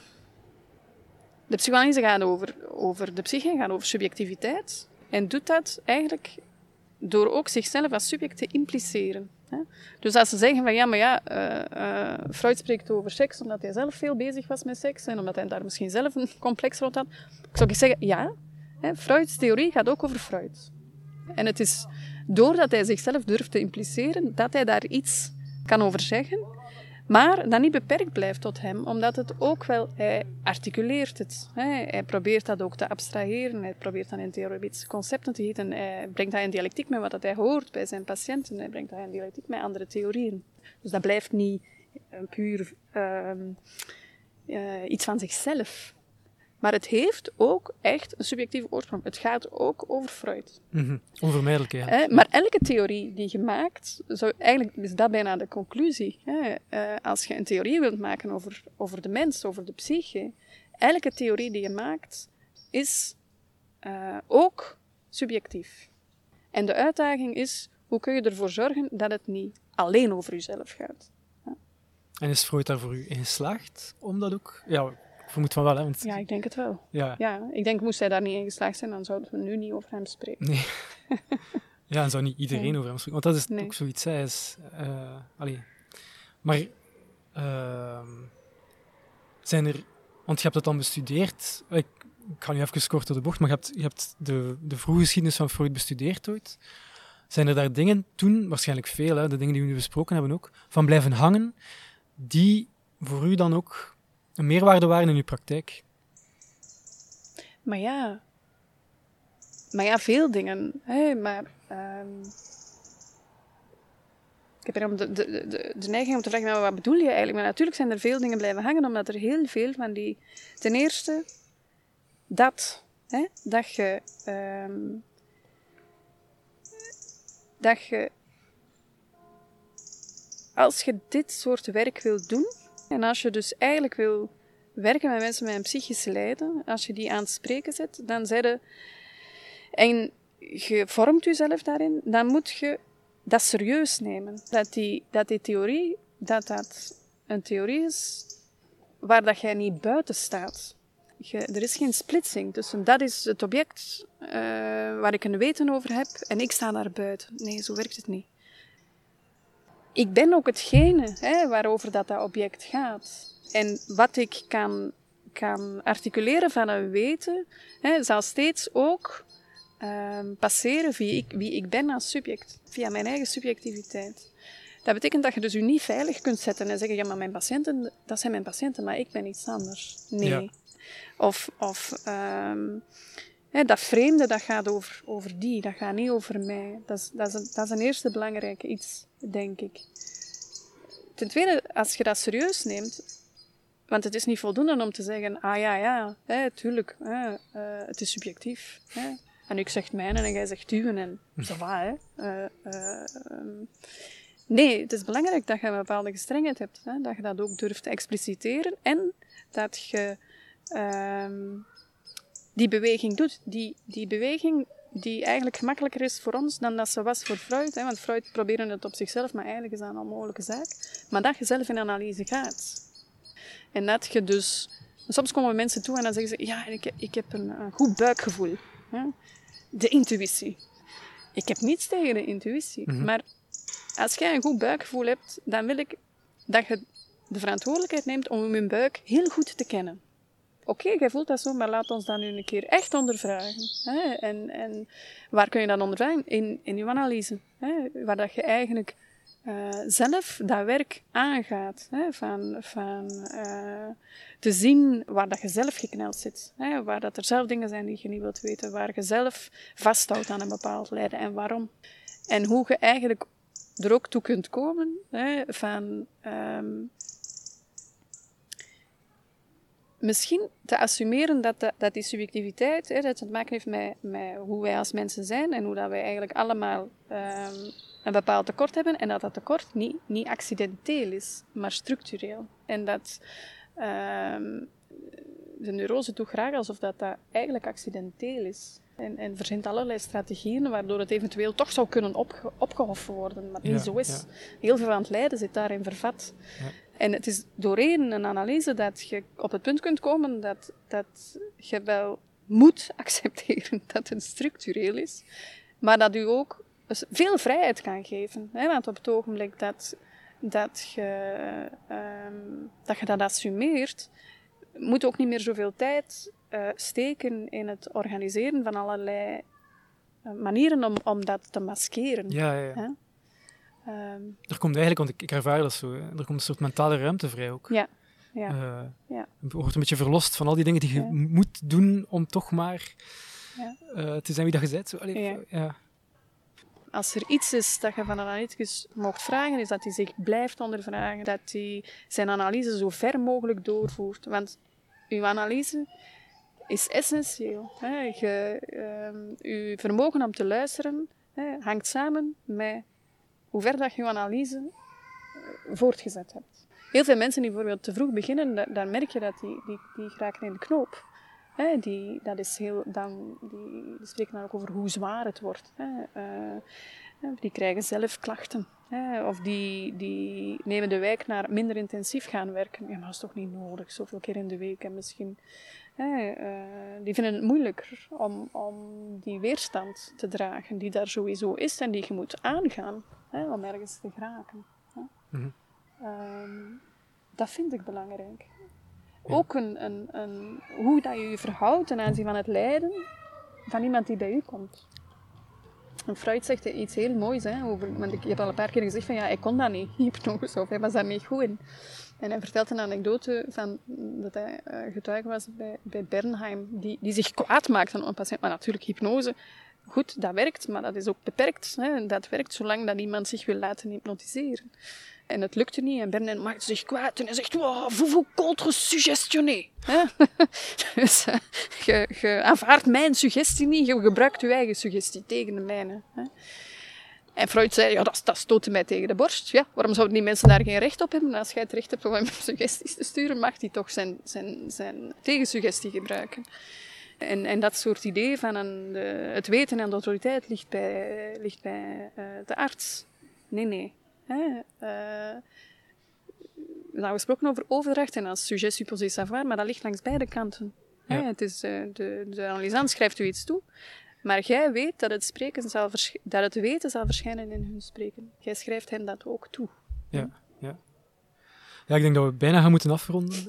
De psychoanalyse gaat over, over de psyche, gaat over subjectiviteit. En doet dat eigenlijk door ook zichzelf als subject te impliceren. Dus als ze zeggen van ja, maar ja, uh, uh, Freud spreekt over seks omdat hij zelf veel bezig was met seks en omdat hij daar misschien zelf een complex rond had, ik zou zeggen ja, hè, Freuds theorie gaat ook over Freud. En het is doordat hij zichzelf durft te impliceren dat hij daar iets kan over zeggen maar dat niet beperkt blijft tot hem, omdat het ook wel, hij articuleert het. Hij probeert dat ook te abstraheren, hij probeert dat in theoretische concepten te gieten. Hij brengt dat in dialectiek met wat hij hoort bij zijn patiënten, hij brengt dat in dialectiek met andere theorieën. Dus dat blijft niet puur uh, uh, iets van zichzelf. Maar het heeft ook echt een subjectieve oorsprong. Het gaat ook over Freud. Mm Onvermijdelijk, ja. maar elke theorie die je maakt, zou, eigenlijk is dat bijna de conclusie. Hè? Uh, als je een theorie wilt maken over, over de mens, over de psyche, elke theorie die je maakt, is uh, ook subjectief. En de uitdaging is, hoe kun je ervoor zorgen dat het niet alleen over jezelf gaat? En is Freud daar voor u in geslaagd om dat ook... Ja, vermoed van wel, hè? Want... Ja, ik denk het wel. Ja. ja. Ik denk, moest hij daar niet in geslaagd zijn, dan zouden we nu niet over hem spreken. Nee. ja, en zou niet iedereen over hem spreken. Want dat is ook zoiets, hij is... Uh, allee. Maar... Uh, zijn er... Want je hebt het dan bestudeerd. Ik, ik ga nu even kort door de bocht, maar je hebt, je hebt de, de vroege geschiedenis van Freud bestudeerd ooit. Zijn er daar dingen toen, waarschijnlijk veel, hè, de dingen die we nu besproken hebben ook, van blijven hangen, die voor u dan ook een meerwaarde waren in uw praktijk? Maar ja, maar ja, veel dingen. Maar um, ik heb de, de, de, neiging om te vragen, wat bedoel je eigenlijk? Maar natuurlijk zijn er veel dingen blijven hangen, omdat er heel veel van die... Ten eerste, dat. Hè? Dat je... Um, dat je... Als je dit soort werk wilt doen, en als je dus eigenlijk wil werken met mensen met een psychisch lijden, als je die aan het spreken zet, dan en je vormt jezelf daarin, dan moet je dat serieus nemen. Dat die, dat die theorie, dat dat een theorie is waar dat jij niet buiten staat. Je, er is geen splitsing tussen dat is het object uh, waar ik een weten over heb en ik sta daar buiten. Nee, zo werkt het niet ik ben ook hetgene hè, waarover dat, dat object gaat. En wat ik kan, kan articuleren van een weten, hè, zal steeds ook um, passeren via ik, wie ik ben als subject, via mijn eigen subjectiviteit. Dat betekent dat je dus je niet veilig kunt zetten en zeggen, ja, maar mijn patiënten, dat zijn mijn patiënten, maar ik ben iets anders. Nee. Ja. Of, of um, dat vreemde, dat gaat over, over die, dat gaat niet over mij. Dat is, dat is, een, dat is een eerste belangrijke iets denk ik. Ten tweede, als je dat serieus neemt, want het is niet voldoende om te zeggen, ah ja, ja, hè, tuurlijk, hè, uh, het is subjectief. Hè. En ik zeg mijne en jij zegt uw en zo va, hè. Uh, uh, Nee, het is belangrijk dat je een bepaalde gestrengheid hebt. Hè? Dat je dat ook durft te expliciteren. En dat je ehm, die beweging doet. Die, die beweging die eigenlijk gemakkelijker is voor ons dan dat ze was voor Freud. Hè? Want Freud probeerde het op zichzelf, maar eigenlijk is dat een onmogelijke zaak. Maar dat je zelf in analyse gaat. En dat je dus... Soms komen mensen toe en dan zeggen ze... Ja, ik, ik heb een, een goed buikgevoel. Hè? De intuïtie. Ik heb niets tegen de intuïtie. Mhm. Maar als jij een goed buikgevoel hebt, dan wil ik dat je de verantwoordelijkheid neemt om je buik heel goed te kennen. Oké, jij voelt dat zo, maar laat ons dat nu een keer echt ondervragen. Hè? En, en waar kun je dat ondervragen? In, in je analyse. Hè? Waar dat je eigenlijk eh, zelf dat werk aangaat. Hè? Van, van eh, te zien waar dat je zelf gekneld zit. Hè? Waar dat er zelf dingen zijn die je niet wilt weten. Waar je zelf vasthoudt aan een bepaald lijden en waarom. En hoe je eigenlijk er ook toe kunt komen hè, van ehm, misschien te assumeren dat, de- dat die subjectiviteit, hè, dat het te maken heeft met, met hoe wij als mensen zijn en hoe dat wij eigenlijk allemaal ehm, een bepaald tekort hebben en dat dat tekort niet, niet accidenteel is, maar structureel. En dat ehm, de neurose doet graag alsof dat, dat eigenlijk accidenteel is. En, en verzint allerlei strategieën waardoor het eventueel toch zou kunnen opge opgehoffen worden, maar Ja, niet zo is. ja. Heel veel van het lijden zit daarin vervat. Ja. En het is doorheen een analyse dat je op het punt kunt komen dat, dat je wel moet accepteren dat het structureel is, maar dat u ook veel vrijheid kan geven. Hè? Want op het ogenblik dat, dat, je, ehm, dat je dat assumeert, moet ook niet meer zoveel tijd eh, steken in het organiseren van allerlei eh, manieren om, om dat te maskeren. Ja, ja, ja. Hè? Ehm, Er komt eigenlijk, want ik, ik ervaar dat zo, hè, er komt een soort mentale ruimte vrij ook. ja, ja. Eh, Ja. Je wordt een beetje verlost van al die dingen die je Ja. moet doen om toch maar Ja. eh, te zijn wie dat je bent. Zo, allee, Ja. ja. Als er iets is dat je van een analyticus mocht vragen, is dat hij zich blijft ondervragen. Dat hij zijn analyse zo ver mogelijk doorvoert. Want uw analyse is essentieel. Hè. Je, ehm, uw vermogen om te luisteren hè, hangt samen met hoe ver dat je je analyse eh, voortgezet hebt. Heel veel mensen die bijvoorbeeld te vroeg beginnen, da- dan merk je dat die, die, die geraken in de knoop. Die, dat is heel, dan, die, die spreken dan ook over hoe zwaar het wordt. Eh, die krijgen zelf klachten. Of die, die nemen de wijk naar minder intensief gaan werken. Ja, maar dat is toch niet nodig, zoveel keer in de week. En misschien, hè, eh, die vinden het moeilijker om, om die weerstand te dragen, die daar sowieso is en die je moet aangaan hè, om ergens te geraken. Mhm. Ehm, dat vind ik belangrijk. Ja. Ook een, een, een, hoe dat je je verhoudt ten aanzien van het lijden van iemand die bij u komt. Freud zegt iets heel moois, hè, over, want ik, je hebt al een paar keer gezegd van ja, ik kon dat niet, hypnose, of hij was daar niet goed in. En hij vertelt een anekdote van dat hij eh, getuige was bij, bij Bernheim, die, die zich kwaad maakte aan een patiënt. Maar natuurlijk, hypnose, goed, dat werkt, maar dat is ook beperkt. Hè. Dat werkt zolang dat iemand zich wil laten hypnotiseren. En het lukte niet. En Bernheim maakte zich kwaad en hij zegt, wow, vous vous contre-suggestionné. Hè? dus eh, je, je aanvaardt mijn suggestie niet, je gebruikt je eigen suggestie tegen de mijne. Hè? En Freud zei, ja, dat, dat stootte mij tegen de borst. Ja, waarom zouden die mensen daar geen recht op hebben? Als jij het recht hebt om hem suggesties te sturen, mag hij toch zijn, zijn, zijn tegensuggestie gebruiken. En, en dat soort idee van een, de, het weten en de autoriteit ligt bij, ligt bij eh, de arts. Nee, nee. Hè? Eh, we hebben gesproken over overdracht en als sujet supposé savoir, maar dat ligt langs beide kanten. Hè? Het is, eh, de, de analysant schrijft u iets toe, maar jij weet dat het, spreken zal dat het weten zal verschijnen in hun spreken. Jij schrijft hen dat ook toe. Ja, ja. Ja, ik denk dat we bijna gaan moeten afronden.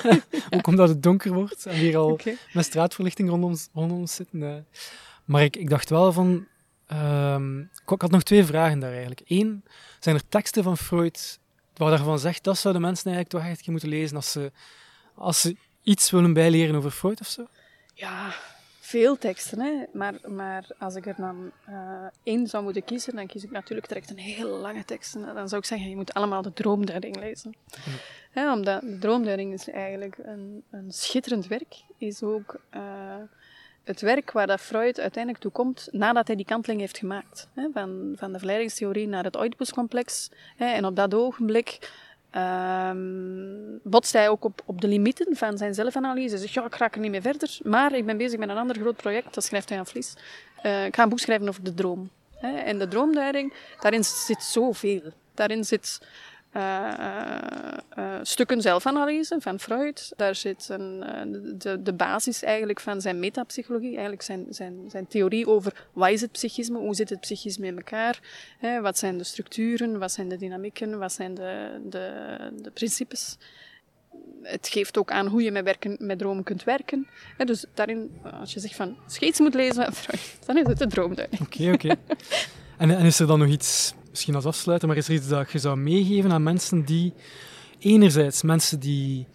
Ook omdat het donker wordt en hier al met straatverlichting rondom, ons- rondom ons zitten. Maar ik, ik dacht wel van... ehm, ik, ik had nog twee vragen daar eigenlijk. Eén, zijn er teksten van Freud waar daarvan zegt dat zouden mensen eigenlijk toch echt moeten lezen als ze, als ze iets willen bijleren over Freud of zo? Ja, veel teksten, hè. Maar, maar als ik er dan eh, één zou moeten kiezen, dan kies ik natuurlijk direct een hele lange tekst. En dan zou ik zeggen, je moet allemaal de droomduiding lezen. Hè, omdat de droomduiding is eigenlijk een, een schitterend werk. Is ook eh, het werk waar dat Freud uiteindelijk toe komt nadat hij die kanteling heeft gemaakt. Hè, van, van de verleidingstheorie naar het Oedipuscomplex. En op dat ogenblik um, botst hij ook op, op de limieten van zijn zelfanalyse. Zegt, ja, ik raak er niet meer verder, maar ik ben bezig met een ander groot project, dat schrijft hij aan Vlies. Uh, ik ga een boek schrijven over de droom. Hè, en de droomduiding, daarin zit zoveel. Daarin zit uh, stukken zelfanalyse van Freud. Daar zit een, de, de basis eigenlijk van zijn metapsychologie, eigenlijk zijn, zijn, zijn theorie over wat is het psychisme, hoe zit het psychisme in elkaar, hè, wat zijn de structuren, wat zijn de dynamieken, wat zijn de, de, de principes. Het geeft ook aan hoe je met, werken, met dromen kunt werken. Dus daarin, als je zegt van, iets moet lezen Freud, dan is het de droomduiding. Oké, oké. En, en is er dan nog iets misschien als afsluiten, maar is er iets dat je zou meegeven aan mensen die, enerzijds mensen die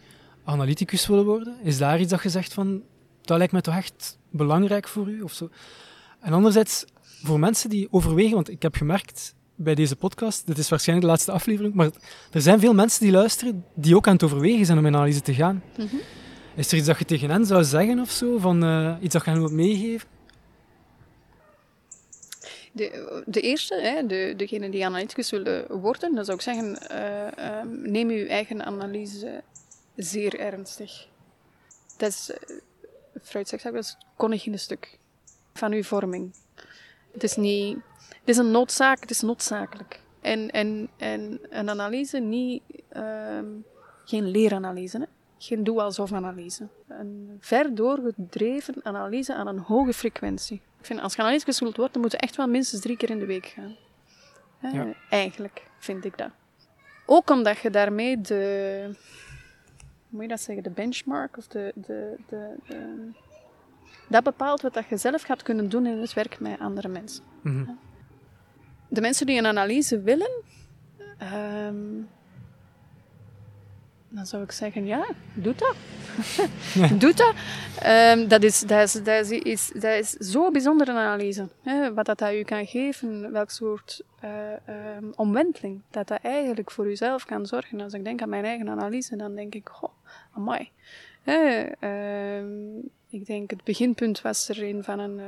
analyticus willen worden, is daar iets dat je zegt van, dat lijkt mij toch echt belangrijk voor u? Of zo? En anderzijds, voor mensen die overwegen, want ik heb gemerkt bij deze podcast, dit is waarschijnlijk de laatste aflevering, maar er zijn veel mensen die luisteren, die ook aan het overwegen zijn om in analyse te gaan. Mhm. Is er iets dat je tegen hen zou zeggen of zo? Van, uh, iets dat je hen wilt meegeven? De, de eerste, hè, de, degene die analyticus willen worden, dan zou ik zeggen, uh, neem uw eigen analyse zeer ernstig. Dat is, uh, Freud zegt dat is een stuk van uw vorming. Het is niet, het is een noodzaak, het is noodzakelijk. En, en, en een analyse niet, ehm, geen leeranalyse, hè? Geen doe-alsof-analyse. Een ver doorgedreven analyse aan een hoge frequentie. Ik vind, als je analyticus wilt worden, moet je echt wel minstens drie keer in de week gaan. Ja. Eigenlijk vind ik dat. Ook omdat je daarmee de, hoe moet je dat zeggen, de benchmark of de, de, de, dat bepaalt wat dat je zelf gaat kunnen doen in het werk met andere mensen. Mhm. De mensen die een analyse willen, um, dan zou ik zeggen, ja, doe dat. doe dat. Um, dat, is, dat, is, dat, is, dat is zo bijzonder een analyse. Hè? Wat dat, dat u kan geven, welk soort uh, um, omwenteling dat dat eigenlijk voor uzelf kan zorgen. Als ik denk aan mijn eigen analyse, dan denk ik, goh, amai. Uh, ik denk, het beginpunt was er een van een,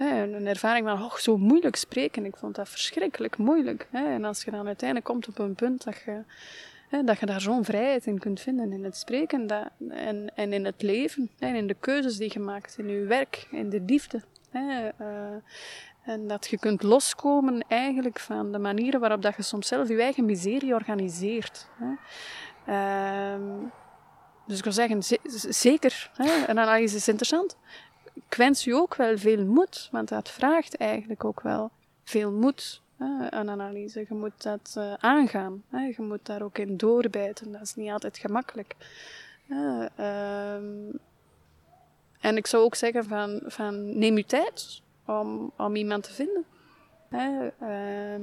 uh, een ervaring van, oh, zo moeilijk spreken. Ik vond dat verschrikkelijk moeilijk. Hè? En als je dan uiteindelijk komt op een punt dat je dat je daar zo'n vrijheid in kunt vinden in het spreken dat, en, en in het leven. en in de keuzes die je maakt, in je werk, in de liefde. Hè, uh, en dat je kunt loskomen eigenlijk van de manieren waarop dat je soms zelf je eigen miserie organiseert. Hè. Uh, dus ik wil zeggen, zeker, hè, een analyse is interessant. Ik wens u ook wel veel moed, want dat vraagt eigenlijk ook wel veel moed een analyse. Je moet dat uh, aangaan. Je moet daar ook in doorbijten. Dat is niet altijd gemakkelijk. Uh, en ik zou ook zeggen van, van neem je tijd om, om iemand te vinden. Uh,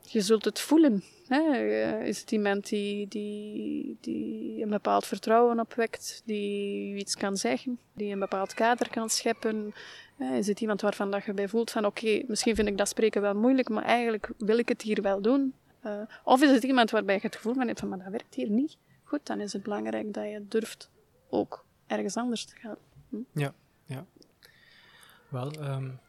je zult het voelen. Eh, is het iemand die, die, die een bepaald vertrouwen opwekt, die iets kan zeggen, die een bepaald kader kan scheppen, is het iemand waarvan dat je bij voelt van oké, misschien vind ik dat spreken wel moeilijk, maar eigenlijk wil ik het hier wel doen. Uh, of is het iemand waarbij je het gevoel van hebt van maar dat werkt hier niet. Goed, dan is het belangrijk dat je durft ook ergens anders te gaan. Hm? Ja, ja. Wel, um,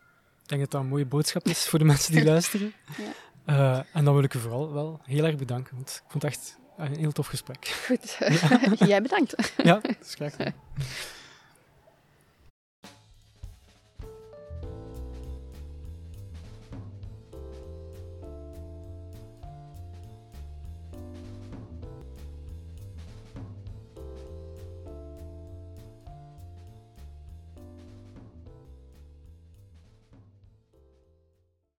ik denk dat dat een mooie boodschap is voor de mensen die luisteren. Ja. Uh, en dan wil ik u vooral wel heel erg bedanken, want ik vond het echt een heel tof gesprek. Goed, jij bedankt. ja, dat is graag.